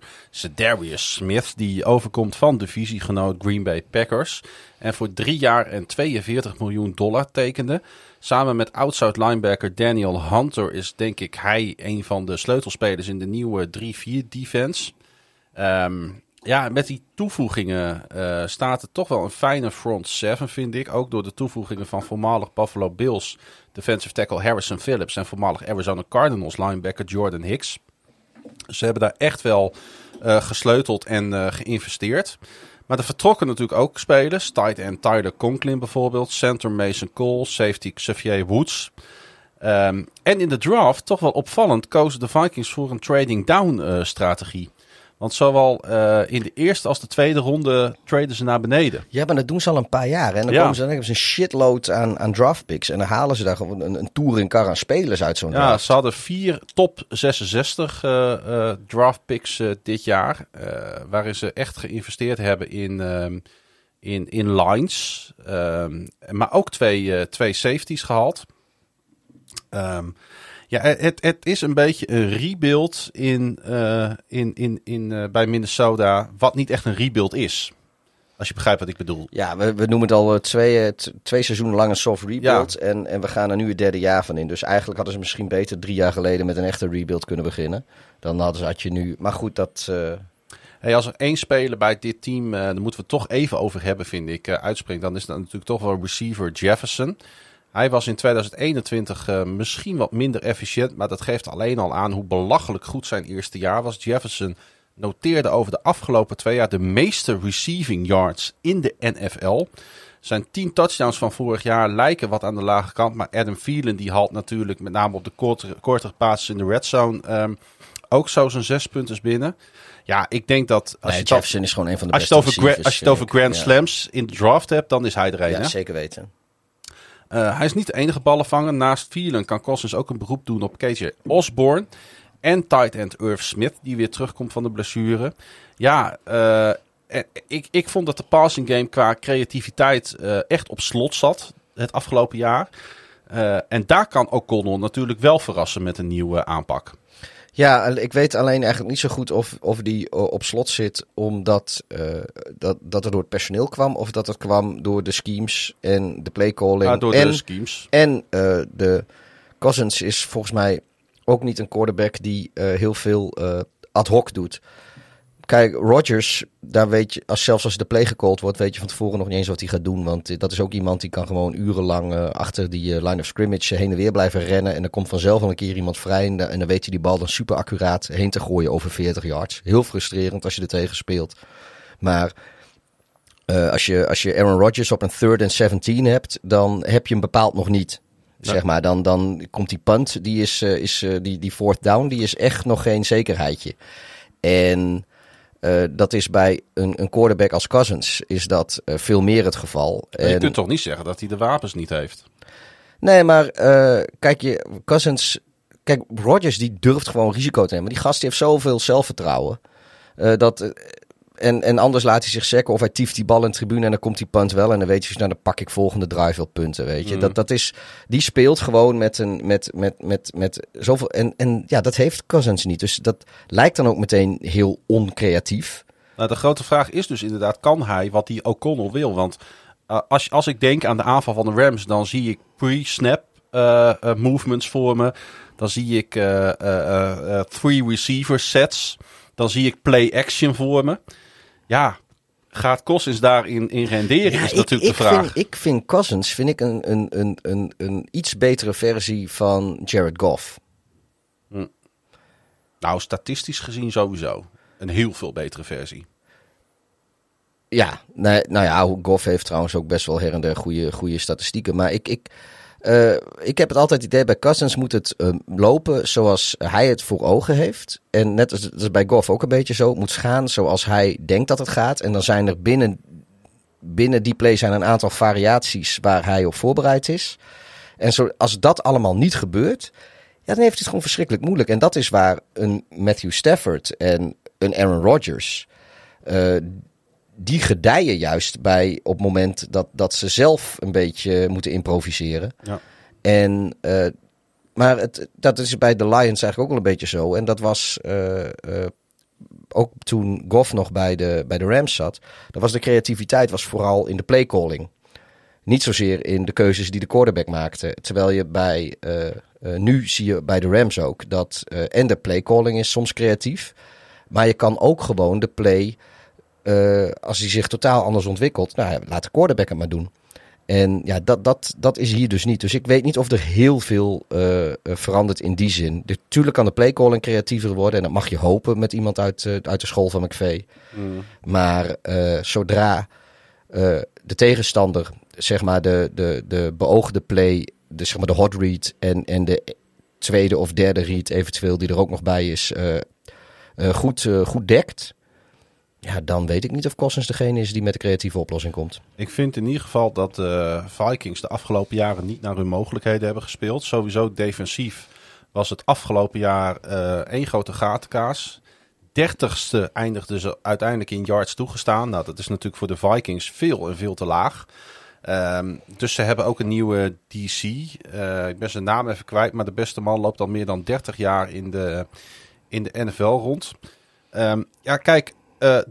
Darius Smith. Die overkomt van divisiegenoot Green Bay Packers. En voor drie jaar en 42 miljoen dollar tekende. Samen met outside linebacker Daniel Hunter is denk ik hij een van de sleutelspelers in de nieuwe 3-4 defense. Ehm, ja, met die toevoegingen eh, staat het toch wel een fijne front seven, vind ik. Ook door de toevoegingen van voormalig Buffalo Bills defensive tackle Harrison Phillips en voormalig Arizona Cardinals linebacker Jordan Hicks. Ze hebben daar echt wel eh, gesleuteld en eh, geïnvesteerd. Maar er vertrokken natuurlijk ook spelers. Tight end Tyler Conklin bijvoorbeeld. Center Mason Cole. Safety Xavier Woods. Ehm, en in de draft, toch wel opvallend, kozen de Vikings voor een trading down strategie. Want zowel eh, in de eerste als de tweede ronde traden ze naar beneden. Ja, maar dat doen ze al een paar jaar. En dan, Ja. komen ze, dan hebben ze een shitload aan, aan draft picks. En dan halen ze daar gewoon een, een touringcar aan spelers uit zo'n Ja, draft. ze hadden vier top 66 eh, eh, draft picks eh, dit jaar. waarin ze echt geïnvesteerd hebben in, ehm, in, in lines. Ehm, maar ook twee, twee safeties gehaald. Ehm, Ja, het, het is een beetje een rebuild in, uh, in, in, in, uh, bij Minnesota, wat niet echt een rebuild is. Als je begrijpt wat ik bedoel. Ja, we, we noemen het al twee, twee seizoenen lang een soft rebuild. Ja. En, en we gaan er nu het derde jaar van in. Dus eigenlijk hadden ze misschien beter drie jaar geleden met een echte rebuild kunnen beginnen. Dan hadden ze, had je nu. Maar goed, dat. Uh... Hey, als er één speler bij dit team, daar moeten we het toch even over hebben, vind ik, uitspringt. Dan is dat natuurlijk toch wel receiver Jefferson. Hij was in 2021 uh, misschien wat minder efficiënt, maar dat geeft alleen al aan hoe belachelijk goed zijn eerste jaar was. Jefferson noteerde over de afgelopen twee jaar de meeste receiving yards in de NFL. Zijn 10 touchdowns van vorig jaar lijken wat aan de lage kant, maar Adam Thielen die haalt natuurlijk met name op de kortere, kortere passes in de red zone um, ook zo zijn zes punten binnen. Ja, ik denk dat als nee, je Jefferson is gewoon een van de als beste je het over, Als je het over Grand ja. Slams in de draft hebt, dan is hij er een. Ja, hè? zeker weten. Uh, hij is niet de enige ballenvanger. Naast Thielen kan Cousins ook een beroep doen op KJ Osborne. En tight end Irv Smith, die weer terugkomt van de blessure. Ja, uh, ik, ik vond dat de passing game qua creativiteit echt op slot zat het afgelopen jaar. En daar kan O'Connell natuurlijk wel verrassen met een nieuwe aanpak. Ja, ik weet alleen eigenlijk niet zo goed of, of die op slot zit omdat uh, dat, dat er door het personeel kwam. Of dat het kwam door de schemes en de playcalling. Ja, door en, de schemes. En uh, de Cousins is volgens mij ook niet een quarterback die uh, heel veel ad hoc doet. Kijk, Rodgers, daar weet je, als, zelfs als de play gecallt wordt, weet je van tevoren nog niet eens wat hij gaat doen. Want dat is ook iemand die kan gewoon urenlang uh, achter die uh, line of scrimmage heen en weer blijven rennen. En dan komt vanzelf al een keer iemand vrij. En, en dan weet je die bal dan super accuraat heen te gooien over 40 yards. Heel frustrerend als je er tegen speelt. Maar uh, als, je, als je Aaron Rodgers op een third and 17 hebt, dan heb je hem bepaald nog niet. Ja. Zeg maar, dan, dan komt die punt, die is, is die, die fourth down, die is echt nog geen zekerheidje. En uh, dat is bij een, een quarterback als Cousins is dat uh, veel meer het geval. Maar je en... kunt toch niet zeggen dat hij de wapens niet heeft? Nee, maar uh, kijk, je, Cousins... Kijk, Rodgers die durft gewoon risico te nemen. Die gast heeft zoveel zelfvertrouwen. dat en, en anders laat hij zich zeggen of hij tieft die bal in de tribune en dan komt die punt wel. En dan weet je, nou dan pak ik volgende drive wel punten, weet je. Mm. Dat, dat is, die speelt gewoon met, een, met, met, met, met zoveel... En, en ja, dat heeft Cousins niet. Dus dat lijkt dan ook meteen heel oncreatief. Nou, de grote vraag is dus inderdaad, kan hij wat hij O'Connell wil? Want uh, als, als ik denk aan de aanval van de Rams, dan zie ik pre-snap uh, uh, movements voor me. Dan zie ik three receiver sets. Dan zie ik play action voor me ja, gaat Cousins daarin in renderen, ja, is ik, natuurlijk ik de vraag. Vind, ik vind Cousins vind ik een, een, een, een, een iets betere versie van Jared Goff. Hm. Nou, statistisch gezien sowieso. Een heel veel betere versie. Ja, nee, nou ja, Goff heeft trouwens ook best wel her en der goede, goede statistieken. Maar ik, ik, uh, ik heb het altijd idee, bij Cousins moet het uh, lopen zoals hij het voor ogen heeft. En net als, bij Goff ook een beetje zo, het moet gaan zoals hij denkt dat het gaat. En dan zijn er binnen, binnen die play zijn een aantal variaties waar hij op voorbereid is. En zo, als dat allemaal niet gebeurt, ja, dan heeft het gewoon verschrikkelijk moeilijk. En dat is waar een Matthew Stafford en een Aaron Rodgers... Uh, die gedijen juist bij op het moment dat, dat ze zelf een beetje moeten improviseren. Ja. En, uh, maar het, dat is bij de Lions eigenlijk ook wel een beetje zo. En dat was uh, uh, ook toen Goff nog bij de, bij de Rams zat. Dat was de creativiteit was vooral in de playcalling. Niet zozeer in de keuzes die de quarterback maakte. Terwijl je bij, nu zie je bij de Rams ook dat en de playcalling is soms creatief. Maar je kan ook gewoon de play uh, als hij zich totaal anders ontwikkelt, nou, laat de quarterback het maar doen. En ja, dat, dat, dat is hier dus niet. Dus ik weet niet of er heel veel uh, verandert in die zin. Natuurlijk kan de playcalling creatiever worden. En dat mag je hopen met iemand uit, uh, uit de school van McVeigh. Mm. Maar zodra de tegenstander, zeg maar de, de, de beoogde play, de, zeg maar de hot read en, en de tweede of derde read eventueel die er ook nog bij is, goed, goed dekt ja, dan weet ik niet of Cousins degene is die met de creatieve oplossing komt. Ik vind in ieder geval dat de Vikings de afgelopen jaren niet naar hun mogelijkheden hebben gespeeld. Sowieso defensief was het afgelopen jaar uh, één grote gatenkaas. Dertigste eindigde ze uiteindelijk in yards toegestaan. Nou, dat is natuurlijk voor de Vikings veel en veel te laag. Ehm, dus ze hebben ook een nieuwe DC. Eh, ik ben zijn naam even kwijt, maar de beste man loopt al meer dan 30 jaar in de, in de NFL rond. Ehm, ja, kijk, eh,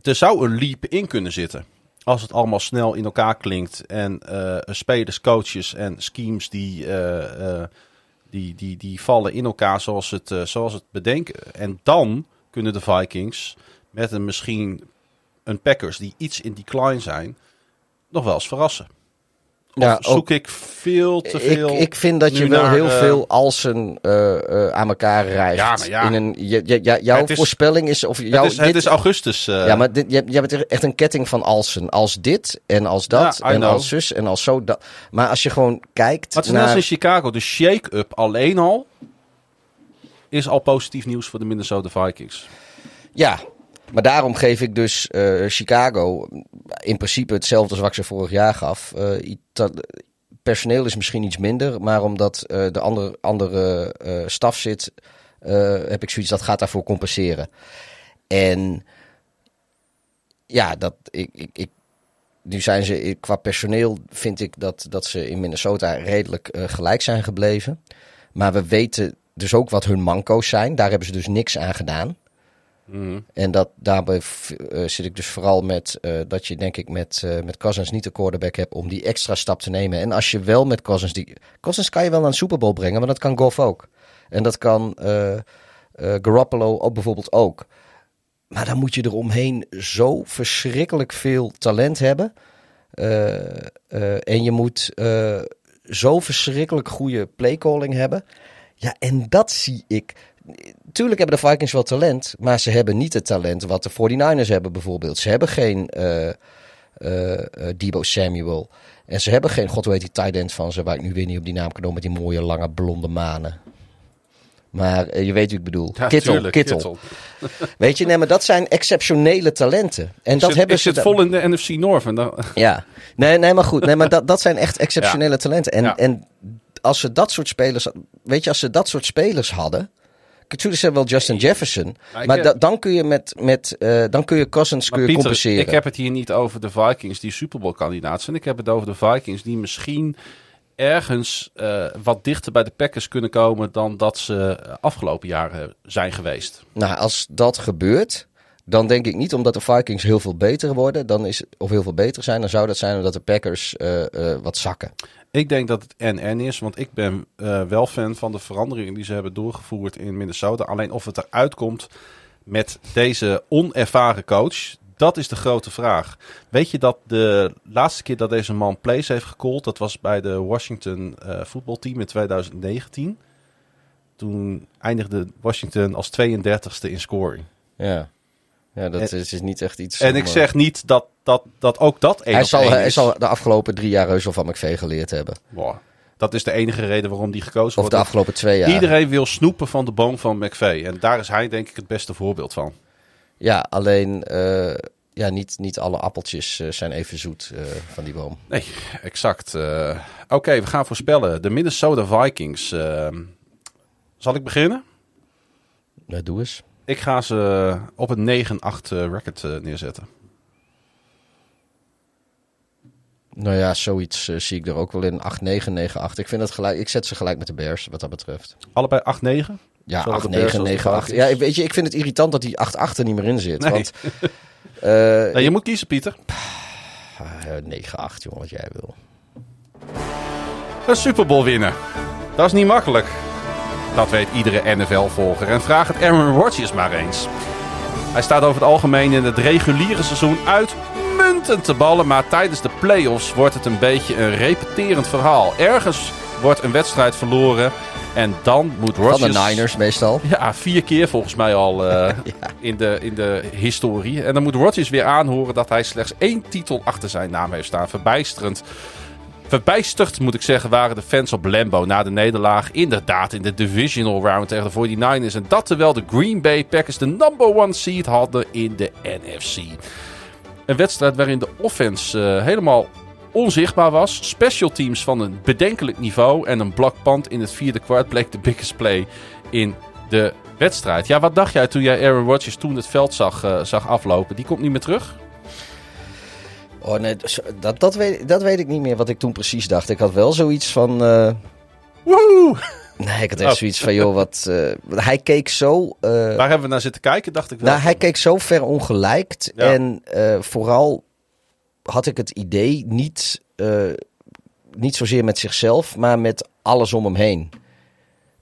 er zou een leap in kunnen zitten. Als het allemaal snel in elkaar klinkt en eh, spelers, coaches en schemes die, eh, eh, die, die, die vallen in elkaar zoals het, eh, zoals het bedenken. En dan kunnen de Vikings met een misschien een Packers die iets in decline zijn, nog wel eens verrassen. Of Ja, zoek ook- ik veel te veel. Ik, ik vind dat je wel naar, heel eh, veel alsen eh, eh, aan elkaar rijgt. Ja, maar ja. In een, je, je, je- jouw is- voorspelling is... Of jouw, het, is, het dit- is augustus. ja, maar dit, je, hebt- je hebt echt een ketting van alsen. Als dit en als dat Ja, en know. als zus en als zo. Dat. Maar als je gewoon kijkt Maar het is net als naar... in Chicago. De shake-up alleen al is al positief nieuws voor de Minnesota Vikings. Ja, maar daarom geef ik dus eh, Chicago in principe hetzelfde als wat ik ze vorig jaar gaf. Eh, personeel is misschien iets minder, maar omdat eh, de andere, andere staf zit, heb ik zoiets dat gaat daarvoor compenseren. En ja, dat, ik, ik, ik, nu zijn ze qua personeel, vind ik dat, dat ze in Minnesota redelijk gelijk zijn gebleven. Maar we weten dus ook wat hun manco's zijn. Daar hebben ze dus niks aan gedaan. Mhm. En dat, daarbij eh, zit ik dus vooral met eh, dat je denk ik met, eh met Cousins niet de quarterback hebt om die extra stap te nemen. En als je wel met Cousins die... Cousins kan je wel naar een Super Bowl brengen, maar dat kan Goff ook. En dat kan Garoppolo ook bijvoorbeeld ook. Maar dan moet je eromheen zo verschrikkelijk veel talent hebben. En je moet zo verschrikkelijk goede playcalling hebben. Ja, en dat zie ik. Tuurlijk hebben de Vikings wel talent, maar ze hebben niet het talent wat de 49ers hebben bijvoorbeeld. Ze hebben geen eh eh, eh, Debo Samuel. En ze hebben geen, god heet die tight end van ze, waar ik nu weer niet op die naam kan komen, met die mooie lange blonde manen. Maar je weet wie ik bedoel. Ja, Kittel, tuurlijk, Kittel. Weet je, nee, maar dat zijn exceptionele talenten. En dat hebben ik ze. zit da- vol in de NFC North. En dan, Ja, nee, nee, maar goed. Nee, maar dat, dat zijn echt exceptionele talenten. En, Ja. en als ze dat soort spelers, weet je, als ze dat soort spelers hadden. Natuurlijk hebben wel Justin Jefferson. Maar ik Maar heb- da- dan kun je met, met eh, dan kun je Cousins maar kun je Pieter, compenseren. ik heb het hier niet over de Vikings die Super Bowl kandidaat zijn. Ik heb het over de Vikings die misschien ergens eh, wat dichter bij de Packers kunnen komen dan dat ze afgelopen jaren zijn geweest. Nou, als dat gebeurt, dan denk ik niet omdat de Vikings heel veel beter worden, dan is, of heel veel beter zijn, dan zou dat zijn omdat de Packers eh, eh, wat zakken. Ik denk dat het NN is, want ik ben eh, wel fan van de veranderingen die ze hebben doorgevoerd in Minnesota. Alleen of het eruit komt met deze onervaren coach, dat is de grote vraag. Weet je dat de laatste keer dat deze man plays heeft gecallt, dat was bij de Washington eh, voetbalteam in 2019. Toen eindigde Washington als 32e in scoring. Ja, ja dat En- is, is niet echt iets. En om, ik eh, zeg niet dat, dat, dat ook dat één hij zal, één hij is. zal de afgelopen drie jaar heus wel van McVee geleerd hebben. Dat is de enige reden waarom die gekozen Of wordt. de afgelopen twee jaar. Iedereen wil snoepen van de boom van McVeigh. En daar is hij denk ik het beste voorbeeld van. Ja, alleen eh, ja, niet, niet alle appeltjes eh, zijn even zoet eh, van die boom. Nee, exact. Oké, we gaan voorspellen. De Minnesota Vikings. zal ik beginnen? Nou, doe eens. Ik ga ze op een 9-8 eh, record neerzetten. Nou ja, zoiets eh, zie ik er ook wel in. 8-9, 9-8. Ik, vind het gelijk, ik zet ze gelijk met de Bears, wat dat betreft. Allebei 8-9? Ja, Zowel de 8-9, 9-8. Bears als de Vikings. Ja, weet je, ik vind het irritant dat die 8-8 er niet meer in zit. Nee. Want eh, Nee, je moet kiezen, Pieter. ah, 9-8, jongen, wat jij wil. Een Super Bowl winnen. Dat is niet makkelijk. Dat weet iedere NFL-volger. En vraag het Aaron Rodgers maar eens. Hij staat over het algemeen in het reguliere seizoen uitmuntend te ballen. Maar tijdens de playoffs wordt het een beetje een repeterend verhaal. Ergens wordt een wedstrijd verloren. En dan moet Van Rodgers... de Niners meestal. Ja, vier keer volgens mij al eh, in, de, in de historie. En dan moet Rodgers weer aanhoren dat hij slechts één titel achter zijn naam heeft staan. Verbijsterend. Verbijsterd, moet ik zeggen, waren de fans op Lambeau na de nederlaag. Inderdaad, in de divisional round tegen de 49ers. En dat terwijl de Green Bay Packers de number one seed hadden in de NFC. Een wedstrijd waarin de offense eh, helemaal onzichtbaar was. Special teams van een bedenkelijk niveau. En een block punt in het vierde kwart bleek de biggest play in de wedstrijd. Ja, wat dacht jij toen jij Aaron Rodgers toen het veld zag, eh, zag aflopen? Die komt niet meer terug? Oh nee, zo- dat, dat, weet, dat weet ik niet meer wat ik toen precies dacht. Ik had wel zoiets van... eh, Woehoe! Nee, ik had echt Oh. zoiets van, joh, wat... eh, hij keek zo... eh, Waar hebben we naar zitten kijken, dacht ik wel. nou, hij keek zo ver ongelijkt. Ja. En eh, vooral had ik het idee niet, niet zozeer met zichzelf, maar met alles om hem heen.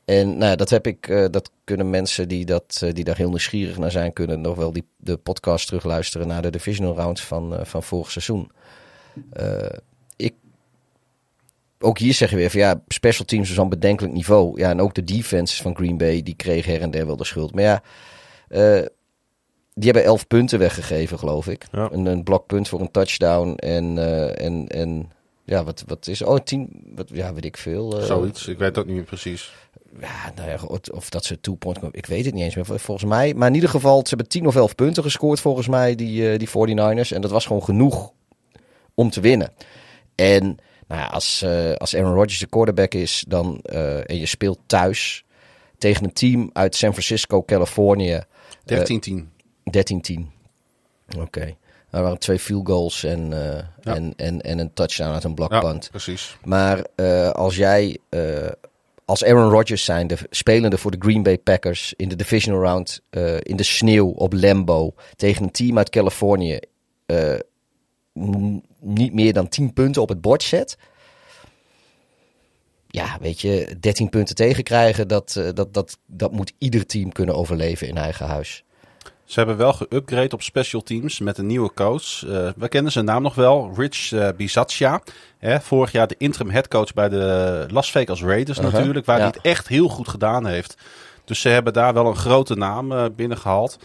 En nou, dat heb ik, dat kunnen mensen die, dat, die daar heel nieuwsgierig naar zijn, kunnen nog wel die, de podcast terugluisteren naar de divisional rounds van, van vorig seizoen. Ook hier zeggen we weer van ja, special teams is van bedenkelijk niveau. Ja, en ook de defense van Green Bay, die kreeg her en der wel de schuld. Maar ja, eh, die hebben elf punten weggegeven, geloof ik. Ja. Een, een blokpunt voor een touchdown. En, eh, en, en ja, wat, wat is Oh, tien, wat, ja, weet ik veel. eh, Zoiets, ik weet ook niet meer precies. Ja, nou ja, of- dat ze two-point... Ik weet het niet eens meer, vol- volgens mij. Maar in ieder geval, ze hebben 10 of 11 punten gescoord, volgens mij, die, die 49ers. En dat was gewoon genoeg om te winnen. En nou ja, als, eh, als Aaron Rodgers de quarterback is, dan, eh, en je speelt thuis tegen een team uit San Francisco, Californië... 13-10. 13-10. Oké. Er waren twee field goals en, eh, Ja. en, en, en een touchdown uit een block ja, precies. Maar eh, als jij eh, als Aaron Rodgers zijn, de spelende voor de Green Bay Packers in de divisional round eh, in de sneeuw op Lambeau tegen een team uit Californië eh, niet meer dan 10 punten op het bord zet. Ja, weet je, 13 punten tegenkrijgen, dat, eh, dat, dat, dat moet ieder team kunnen overleven in eigen huis. Ze hebben wel geüpgrade op special teams met een nieuwe coach. Eh, we kennen zijn naam nog wel, Rich eh Bisaccia. Hè, vorig jaar de interim headcoach bij de Las Vegas Raiders Uh-huh, natuurlijk, waar ja. hij het echt heel goed gedaan heeft. Dus ze hebben daar wel een grote naam eh, binnengehaald.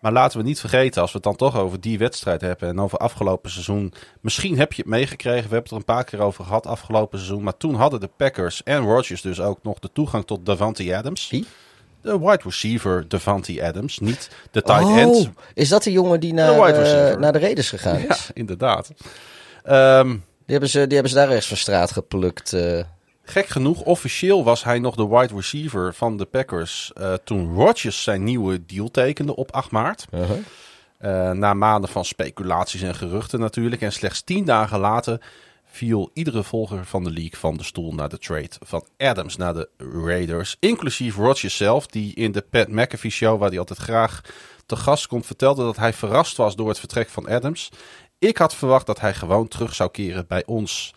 Maar laten we niet vergeten, als we het dan toch over die wedstrijd hebben en over afgelopen seizoen. Misschien heb je het meegekregen, we hebben het er een paar keer over gehad afgelopen seizoen. Maar toen hadden de Packers en Rodgers dus ook nog de toegang tot Davante Adams. Wie? De wide receiver Davante Adams, niet de tight end. Oh, is dat de jongen die naar, eh, receiver. naar de Raiders gegaan Ja, is? inderdaad. Ehm, Die, hebben ze, die hebben ze daar ergens van straat geplukt. eh. Gek genoeg, officieel was hij nog de wide receiver van de Packers eh, toen Rodgers zijn nieuwe deal tekende op 8 maart. Uh-huh. Eh, na maanden van speculaties en geruchten natuurlijk. En slechts tien dagen later viel iedere volger van de league van de stoel naar de trade van Adams naar de Raiders. Inclusief Rodgers zelf, die in de Pat McAfee show, waar hij altijd graag te gast komt, vertelde dat hij verrast was door het vertrek van Adams. Ik had verwacht dat hij gewoon terug zou keren bij ons,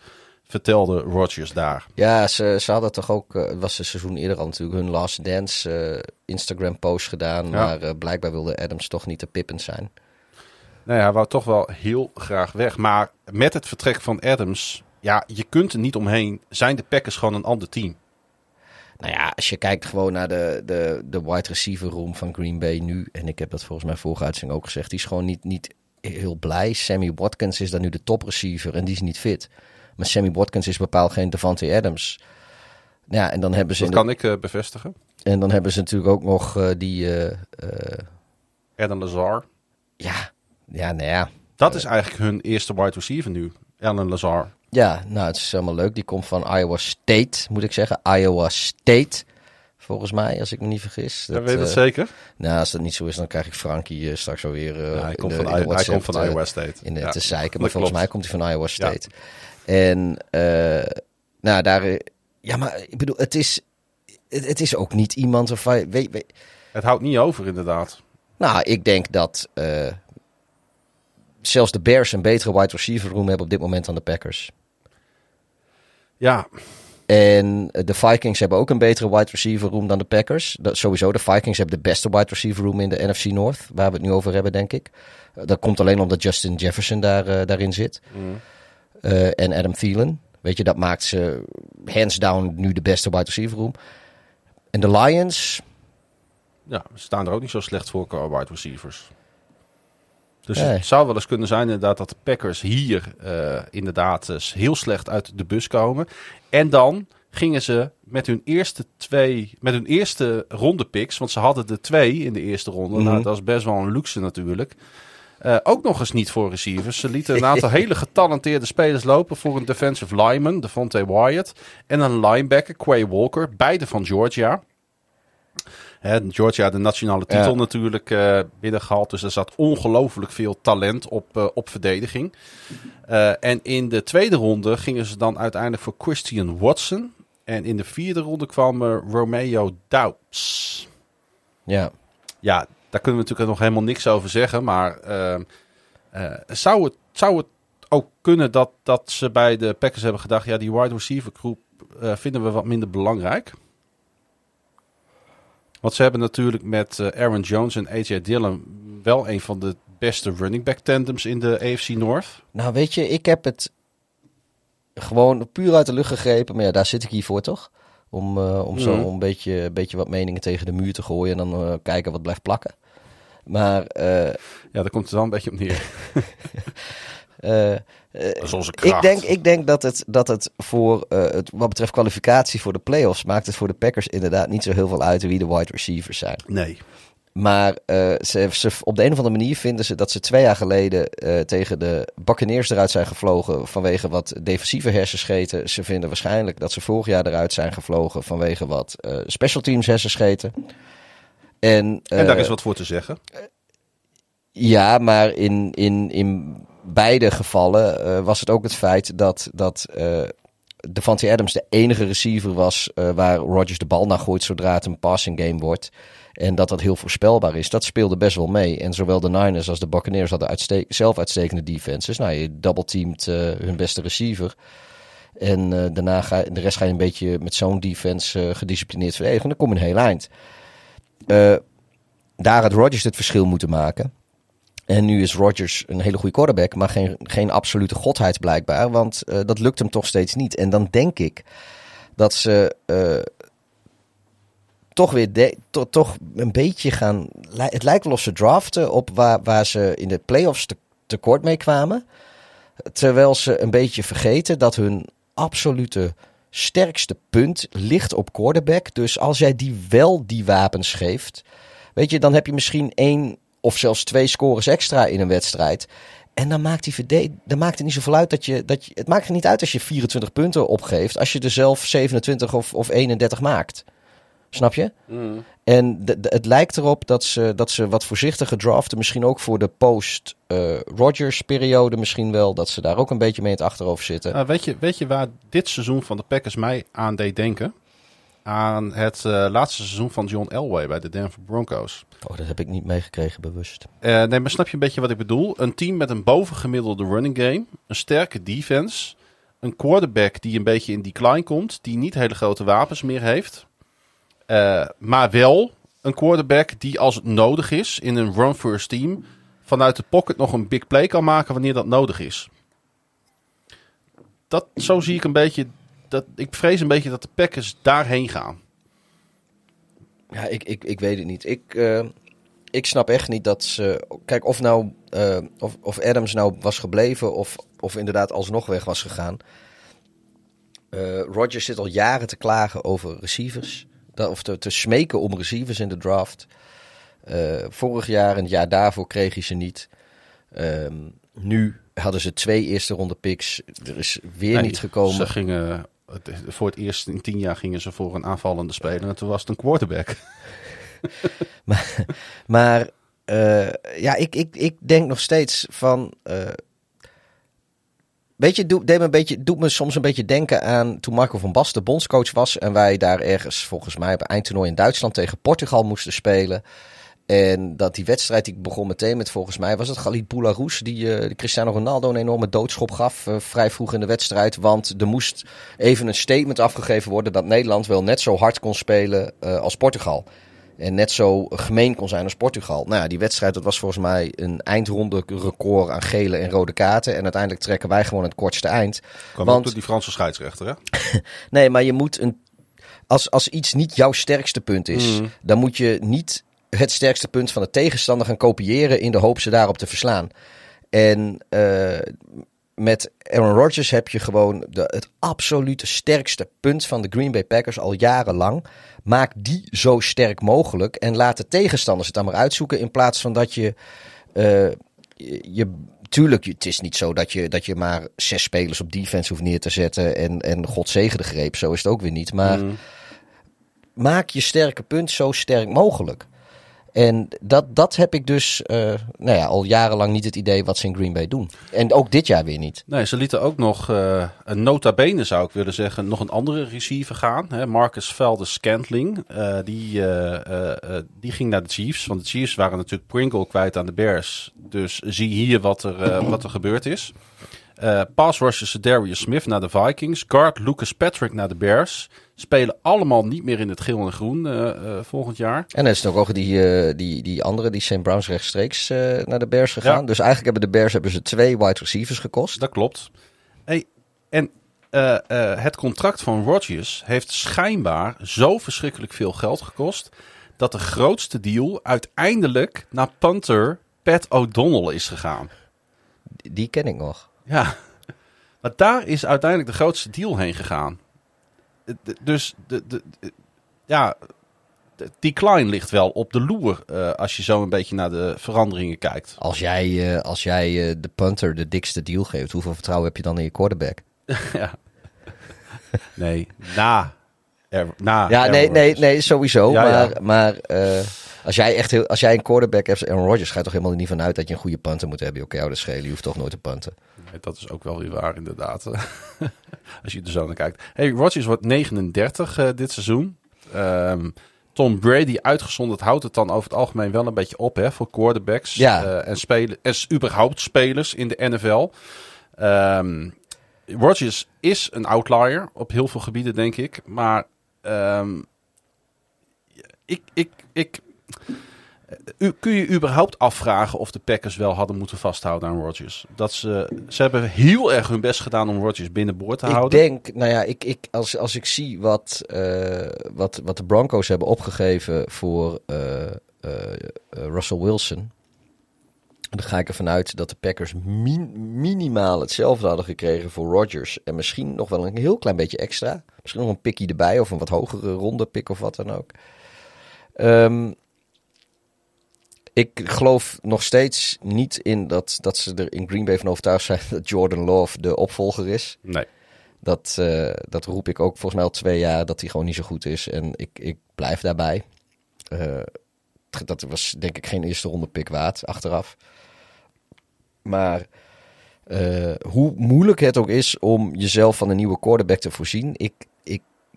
vertelde Rodgers daar. Ja, ze, ze hadden toch ook, eh, het was een seizoen eerder al natuurlijk, hun Last Dance eh, Instagram post gedaan. Maar eh, blijkbaar wilde Adams toch niet te pippend zijn. Nou ja, hij wou toch wel heel graag weg. Maar met het vertrek van Adams, ja, je kunt er niet omheen. Zijn de Packers gewoon een ander team? Nou ja, als je kijkt gewoon naar de, de, de wide receiver room van Green Bay nu. En ik heb dat volgens mij vorige uitzending ook gezegd. Die is gewoon niet, niet heel blij. Sammy Watkins is dan nu de top receiver en die is niet fit. Maar Sammy Watkins is bepaald geen Devante Adams. Ja, en dan hebben ze, Dat de- kan ik eh, bevestigen. en dan hebben ze natuurlijk ook nog eh, die... Adam Lazar. ja, ja, nou ja. Dat is eigenlijk hun eerste wide receiver nu. Alan Lazar. Ja, nou, het is helemaal leuk. Die komt van Iowa State, moet ik zeggen. Iowa State, volgens mij, als ik me niet vergis. Dat, weet eh, zeker? Nou, als dat niet zo is, dan krijg ik Frankie straks alweer uh, Ja, hij komt de, van, hij komt van Iowa State. in de, Ja, te zeiken. Maar volgens mij komt hij van Iowa State. En, eh, nou, daar... eh, Ja, maar ik bedoel, het is... Het, het is ook niet iemand of weet, weet, Het houdt niet over, inderdaad. Nou, ik denk dat eh, zelfs de Bears een betere wide receiver room hebben op dit moment dan de Packers. Ja, En de Vikings hebben ook een betere wide receiver room dan de Packers. Dat, sowieso, de Vikings hebben de beste wide receiver room in de NFC North, waar we het nu over hebben, denk ik. Dat komt alleen omdat Justin Jefferson daar, daarin zit. Eh, en Adam Thielen. Weet je, dat maakt ze hands down nu de beste wide receiver room. En de Lions, ja, ze staan er ook niet zo slecht voor qua wide receivers. Dus Nee. het zou wel eens kunnen zijn inderdaad dat de Packers hier eh, inderdaad eh, heel slecht uit de bus komen. En dan gingen ze met hun eerste twee, met hun eerste ronde picks, want ze hadden er twee in de eerste ronde. Mhm. Nou, dat is best wel een luxe natuurlijk. Eh, ook nog eens niet voor receivers. Ze lieten een aantal hele getalenteerde spelers lopen voor een defensive lineman, Devontae Wyatt. En een linebacker, Quay Walker, beide van Georgia. Hè, Georgia de nationale titel Ja. natuurlijk eh binnengehaald. Dus er zat ongelooflijk veel talent op, eh, op verdediging. En in de tweede ronde gingen ze dan uiteindelijk voor Christian Watson. En in de vierde ronde kwam Romeo Doubs. Ja. Ja, daar kunnen we natuurlijk nog helemaal niks over zeggen. Maar ehm, eh, zou, het, zou het ook kunnen dat, dat ze bij de Packers hebben gedacht... ja, die wide receiver groep eh, vinden we wat minder belangrijk. Want ze hebben natuurlijk met eh, Aaron Jones en AJ Dillon... wel een van de beste running back tandems in de AFC North. Nou, weet je, ik heb het gewoon puur uit de lucht gegrepen. Maar ja, daar zit ik hier voor, toch? Om, om zo Mhm. een beetje, een beetje wat meningen tegen de muur te gooien en dan kijken wat blijft plakken. Maar eh, Ja, daar komt het wel een beetje op neer. Dat is onze ik, denk, ik denk dat het, dat het voor eh, het, wat betreft kwalificatie voor de playoffs maakt het voor de Packers inderdaad niet zo heel veel uit wie de wide receivers zijn. Nee. Maar eh, ze, ze, op de een of andere manier vinden ze dat ze twee jaar geleden eh, tegen de Buccaneers eruit zijn gevlogen vanwege wat defensieve hersenscheten. Ze vinden waarschijnlijk dat ze vorig jaar eruit zijn gevlogen vanwege wat eh, special teams hersenscheten. En, En daar eh, is wat voor te zeggen. ja, maar in, in, in beide gevallen eh, was het ook het feit dat, dat eh Devante Adams de enige receiver was eh, waar Rodgers de bal naar gooit zodra het een passing game wordt. En dat dat heel voorspelbaar is. Dat speelde best wel mee. En zowel de Niners als de Buccaneers hadden uitste zelf uitstekende defenses. Nou, je double-teamt eh, hun beste receiver. En eh, daarna ga de rest ga je een beetje met zo'n defense eh, gedisciplineerd verdedigen. En dan kom je een heel eind. Eh, daar had Rodgers het verschil moeten maken. En nu is Rodgers een hele goede quarterback, maar geen, geen absolute godheid blijkbaar. Want eh, dat lukt hem toch steeds niet. En dan denk ik dat ze eh, toch weer toch een beetje gaan. Het lijkt wel of ze draften op waar, waar ze in de playoffs te, tekort mee kwamen. Terwijl ze een beetje vergeten dat hun absolute sterkste punt ligt op quarterback. Dus als jij die wel die wapens geeft, weet je, dan heb je misschien één of zelfs twee scores extra in een wedstrijd. En dan maakt, die dan maakt het niet zoveel uit dat je, dat je. Het maakt er niet uit als je 24 punten opgeeft. Als je er zelf 27 of, of 31 maakt. Snap je? En de- de- het lijkt erop dat ze, dat ze wat voorzichtiger draften. Misschien ook voor de post-Rodgers-periode. misschien wel. Dat ze daar ook een beetje mee in het achterhoofd zitten. Nou, weet, je, weet je waar dit seizoen van de Packers mij aan deed denken? Aan het eh, laatste seizoen van John Elway bij de Denver Broncos. Oh, dat heb ik niet meegekregen bewust. Eh, nee, maar snap je een beetje wat ik bedoel? Een team met een bovengemiddelde running game, een sterke defense, een quarterback die een beetje in decline komt, die niet hele grote wapens meer heeft, eh, maar wel een quarterback die als het nodig is in een run-first team vanuit de pocket nog een big play kan maken wanneer dat nodig is. Dat, zo zie ik een beetje, dat, ik vrees een beetje dat de Packers daarheen gaan. Ja, ik, ik, ik weet het niet. Ik, eh, ik snap echt niet dat ze. Kijk, of nou. eh, of, of Adams nou was gebleven. Of, of inderdaad alsnog weg was gegaan. Eh Rodgers zit al jaren te klagen over receivers. Of te, te smeken om receivers in de draft. Eh, vorig jaar en het jaar daarvoor kreeg hij ze niet. Ehm, nu hadden ze twee eerste ronde picks. Er is weer Nee, niet gekomen. Ze gingen, voor het eerst in tien jaar gingen ze voor een aanvallende speler. En toen was het een quarterback. Maar eh, ja, ik, ik, ik denk nog steeds van. eh, weet je, doet, me doet me soms een beetje denken aan toen Marco van Basten bondscoach was. En wij daar ergens, volgens mij, op eindtoernooi in Duitsland tegen Portugal moesten spelen. En dat die wedstrijd, die begon meteen met volgens mij, was het Galit Boularus die, eh, die Cristiano Ronaldo een enorme doodschop gaf eh, vrij vroeg in de wedstrijd. Want er moest even een statement afgegeven worden dat Nederland wel net zo hard kon spelen eh, als Portugal. En net zo gemeen kon zijn als Portugal. Nou ja, die wedstrijd, dat was volgens mij een eindronde record aan gele en rode kaarten. En uiteindelijk trekken wij gewoon het kortste eind. Kwam Want- ook door die Franse scheidsrechter, hè? Nee, maar je moet een. Als, als iets niet jouw sterkste punt is, Mm. dan moet je niet het sterkste punt van de tegenstander gaan kopiëren in de hoop ze daarop te verslaan. En eh, met Aaron Rodgers heb je gewoon de, het absolute sterkste punt van de Green Bay Packers al jarenlang. Maak die zo sterk mogelijk en laat de tegenstanders het dan maar uitzoeken in plaats van dat je. eh, je, je tuurlijk, het is niet zo dat je, dat je maar zes spelers op defense hoeft neer te zetten en, en God zegen de greep. Zo is het ook weer niet. Maar Mm. maak je sterke punt zo sterk mogelijk. En dat, dat heb ik dus uh, nou ja, al jarenlang niet het idee wat ze in Green Bay doen. En ook dit jaar weer niet. Nee, ze lieten ook nog uh, een nota bene, zou ik willen zeggen, nog een andere receiver gaan. Hè? Marcus Velde Scantling. Uh, die, die ging naar de Chiefs. Want de Chiefs waren natuurlijk Pringle kwijt aan de Bears. Dus zie hier wat er, wat er gebeurd is. Uh, pass rushers Darius Smith naar de Vikings. Guard Lucas Patrick naar de Bears. Spelen allemaal niet meer in het geel en groen uh, uh, volgend jaar. En er is ook ook die, die, die andere, die St. Browns rechtstreeks naar de Bears gegaan. Ja. Dus eigenlijk hebben de Bears hebben ze twee wide receivers gekost. Dat klopt. Hey, en het contract van Rodgers heeft schijnbaar zo verschrikkelijk veel geld gekost... dat de grootste deal uiteindelijk naar punter Pat O'Donnell is gegaan. Die ken ik nog. Ja, maar daar is uiteindelijk de grootste deal heen gegaan. Dus de, de, ja, de decline ligt wel op de loer uh, als je zo een beetje naar de veranderingen kijkt. Als jij, uh, als jij uh, de punter de dikste deal geeft, hoeveel vertrouwen heb je dan in je quarterback? ja. Nee, na. Er, na ja, nee, nee, nee, sowieso. Ja, maar ja. maar als jij echt heel, als jij een quarterback hebt, Aaron Rodgers, gaat toch helemaal niet vanuit dat je een goede punter moet hebben. Oké, okay, de schelen, je hoeft toch nooit te punten. Dat is ook wel weer waar, inderdaad. als je er zo naar kijkt. Hey, Rodgers wordt 39 uh, dit seizoen. Um, Tom Brady uitgezonderd houdt het dan over het algemeen wel een beetje op hè, voor quarterbacks ja. uh, en, spelen, en überhaupt spelers in de NFL. Um, Rodgers is een outlier op heel veel gebieden, denk ik. Maar um, ik, ik, ik u, kun je überhaupt afvragen of de Packers wel hadden moeten vasthouden aan Rodgers? Dat ze, ze hebben heel erg hun best gedaan om Rodgers binnenboord te ik houden. Ik denk, nou ja, ik, ik, als, als ik zie wat, uh, wat, wat de Broncos hebben opgegeven voor uh, uh, Russell Wilson. Dan ga ik ervan uit dat de Packers min, minimaal hetzelfde hadden gekregen voor Rodgers. En misschien nog wel een heel klein beetje extra. Misschien nog een pikkie erbij of een wat hogere ronde pick of wat dan ook. Um, ik geloof nog steeds niet in dat, dat ze er in Green Bay van overtuigd zijn dat Jordan Love de opvolger is. Nee. Dat, uh, dat roep ik ook volgens mij al twee jaar dat hij gewoon niet zo goed is. En ik, ik blijf daarbij. Uh, dat was denk ik geen eerste ronde pick waard achteraf. Maar uh, hoe moeilijk het ook is om jezelf van een nieuwe quarterback te voorzien. Ik,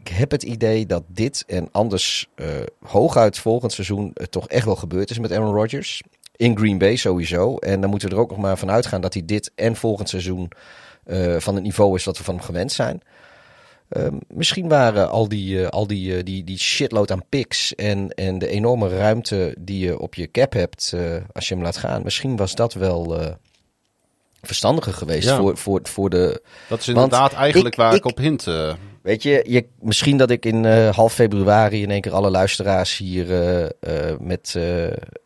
ik heb het idee dat dit en anders uh, hooguit volgend seizoen het toch echt wel gebeurd is met Aaron Rodgers. In Green Bay sowieso. En dan moeten we er ook nog maar van uitgaan dat hij dit en volgend seizoen uh, van het niveau is wat we van hem gewend zijn. Uh, misschien waren al die, al die, die, die shitload aan picks en, en de enorme ruimte die je op je cap hebt als je hem laat gaan. Misschien was dat wel verstandiger geweest ja. voor, voor, voor de... Dat is inderdaad eigenlijk ik, waar ik, ik op hint. Uh. Weet je, je, misschien dat ik in uh, half februari in één keer alle luisteraars hier uh, uh, met,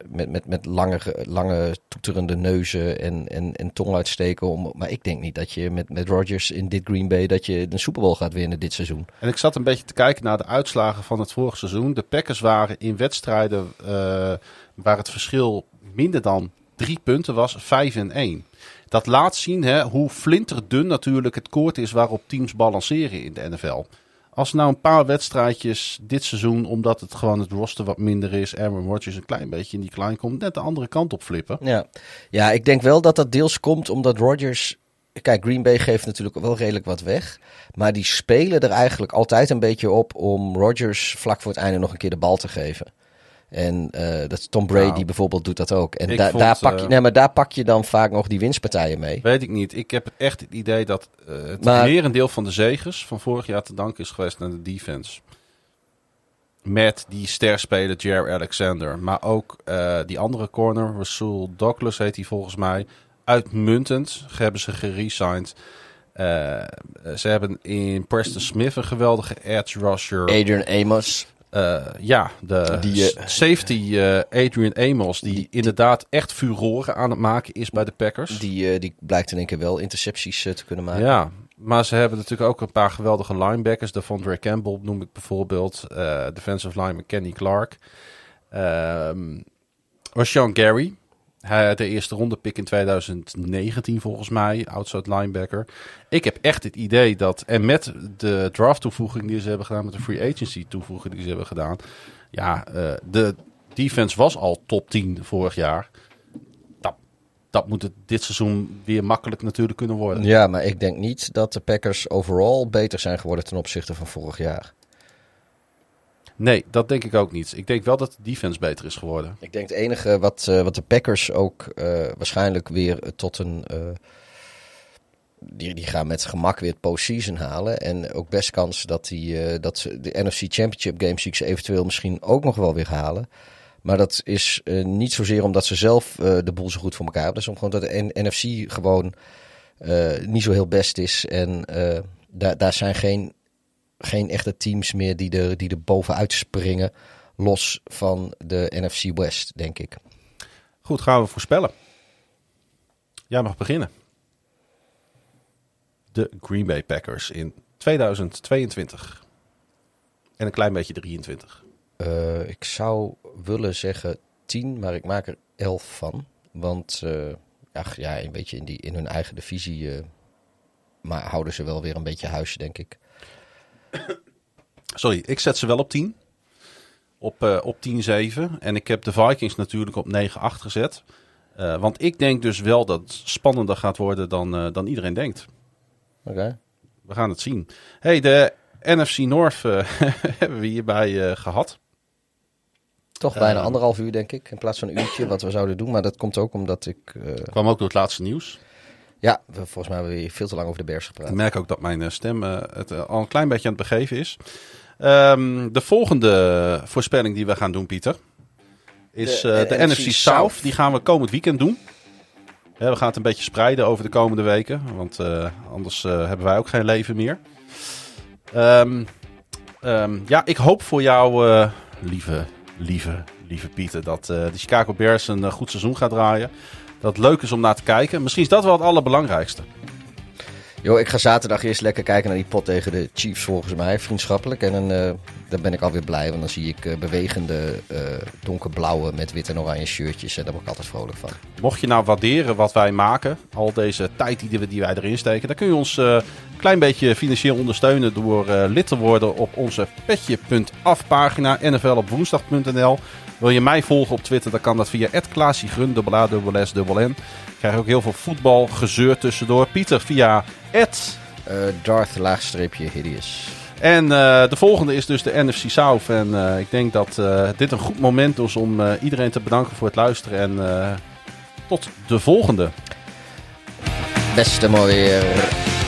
met, met, met lange, lange toeterende neuzen en, en, en tong uitsteken. Om, maar ik denk niet dat je met, met Rodgers in dit Green Bay dat je een Super Bowl gaat winnen dit seizoen. En ik zat een beetje te kijken naar de uitslagen van het vorige seizoen. De Packers waren in wedstrijden waar het verschil minder dan drie punten was, 5 en 1 dat laat zien hè, hoe flinterdun natuurlijk het koord is waarop teams balanceren in de NFL. Als nou een paar wedstrijdjes dit seizoen, omdat het gewoon het roster wat minder is, Aaron Rodgers een klein beetje in die klein komt, net de andere kant op flippen. Ja, ja ik denk wel dat dat deels komt omdat Rodgers. Kijk, Green Bay geeft natuurlijk wel redelijk wat weg. Maar die spelen er eigenlijk altijd een beetje op om Rodgers vlak voor het einde nog een keer de bal te geven. En uh, dat Tom Brady nou, bijvoorbeeld doet dat ook. En da vond, daar, pak je, uh, nee, maar daar pak je dan vaak nog die winstpartijen mee. Weet ik niet. Ik heb echt het idee dat uh, het Maar- merendeel van de zegers van vorig jaar te danken is geweest aan de defense. Met die sterspeler Jair Alexander. Maar ook eh, die andere corner, Rasul Douglas heet hij volgens mij. Uitmuntend hebben ze geresigned. Eh, ze hebben in Preston Smith een geweldige edge rusher. Adrian Amos. Eh, ja, de Die, eh, safety eh, Adrian Amos, die, die- inderdaad echt furoren aan het maken is bij de Packers. Die, die blijkt in één keer wel intercepties te kunnen maken. Ja, maar ze hebben natuurlijk ook een paar geweldige linebackers. De Von Campbell noem ik bijvoorbeeld. defensive lineman Kenny Clark. Ehm Rashawn Gary. De eerste ronde pick in 2019 volgens mij, outside linebacker. Ik heb echt het idee dat, en met de draft toevoeging die ze hebben gedaan, met de free agency toevoeging die ze hebben gedaan. Ja, uh, de defense was al top 10 vorig jaar. Dat, dat moet het dit seizoen weer makkelijk natuurlijk kunnen worden. Ja, maar ik denk niet dat de Packers overal beter zijn geworden ten opzichte van vorig jaar. Nee, dat denk ik ook niet. Ik denk wel dat de defense beter is geworden. Ik denk het enige wat, uh, wat de Packers ook uh, waarschijnlijk weer tot een. Die, die gaan met gemak weer het postseason halen. En ook best kans dat, die, dat ze de NFC Championship games die ze eventueel misschien ook nog wel weer halen. Maar dat is niet zozeer omdat ze zelf de boel zo goed voor elkaar hebben. Om gewoon dat de NFC gewoon niet zo heel best is. En daar, daar zijn geen geen echte teams meer die er, die er bovenuit springen. Los van de NFC West, denk ik. Goed, gaan we voorspellen. Jij mag beginnen. De Green Bay Packers in 2022. En een klein beetje 23. Uh, ik zou willen zeggen 10, maar ik maak er 11 van. Want uh, ach, ja, een beetje in, die, in hun eigen divisie uh, maar houden ze wel weer een beetje huis, denk ik. Sorry, ik zet ze wel op 10. Op, uh, op 10-7. En ik heb de Vikings natuurlijk op 9-8 gezet. Uh, want ik denk dus wel dat het spannender gaat worden dan, uh, dan iedereen denkt. Oké. Okay. We gaan het zien. Hey, de NFC North hebben we hierbij gehad. Toch bijna anderhalf uur, denk ik. In plaats van een uurtje wat we zouden doen. Maar dat komt ook omdat ik... kwam ook door het laatste nieuws. Ja, volgens mij hebben we veel te lang over de Bears gepraat. Ik merk ook dat mijn eh, stem uh, het, uh, al een klein beetje aan het begeven is. Um, de volgende voorspelling die we gaan doen, Pieter, is de, de, de NFC, South. South. Die gaan we komend weekend doen. We gaan het een beetje spreiden over de komende weken, want anders hebben wij ook geen leven meer. Um, um, ja, ik hoop voor jou, lieve, lieve, lieve Pieter, dat de Chicago Bears een goed seizoen gaat draaien dat leuk is om naar te kijken. Misschien is dat wel het allerbelangrijkste. Jo, ik ga zaterdag eerst lekker kijken naar die pot tegen de Chiefs volgens mij, vriendschappelijk. En dan, uh, dan ben ik alweer blij, want dan zie ik uh, bewegende uh, donkerblauwe met wit en oranje shirtjes. En daar word ik altijd vrolijk van. Mocht je nou waarderen wat wij maken, al deze tijd die, we, die wij erin steken, dan kun je ons een klein beetje financieel ondersteunen door lid te worden op onze petje.af pagina nfl op woensdag.nl. Wil je mij volgen op Twitter, dan kan dat via @klaasiegrun, dubbel A, dubbel S, dubbel N. Krijg ook heel veel voetbal, gezeur tussendoor. Pieter via Ed. Uh, Darth laagstreepje hideous. En uh, de volgende is dus de NFC South. En uh, ik denk dat uh, dit een goed moment is om iedereen te bedanken voor het luisteren. En tot de volgende. Beste mooi weer.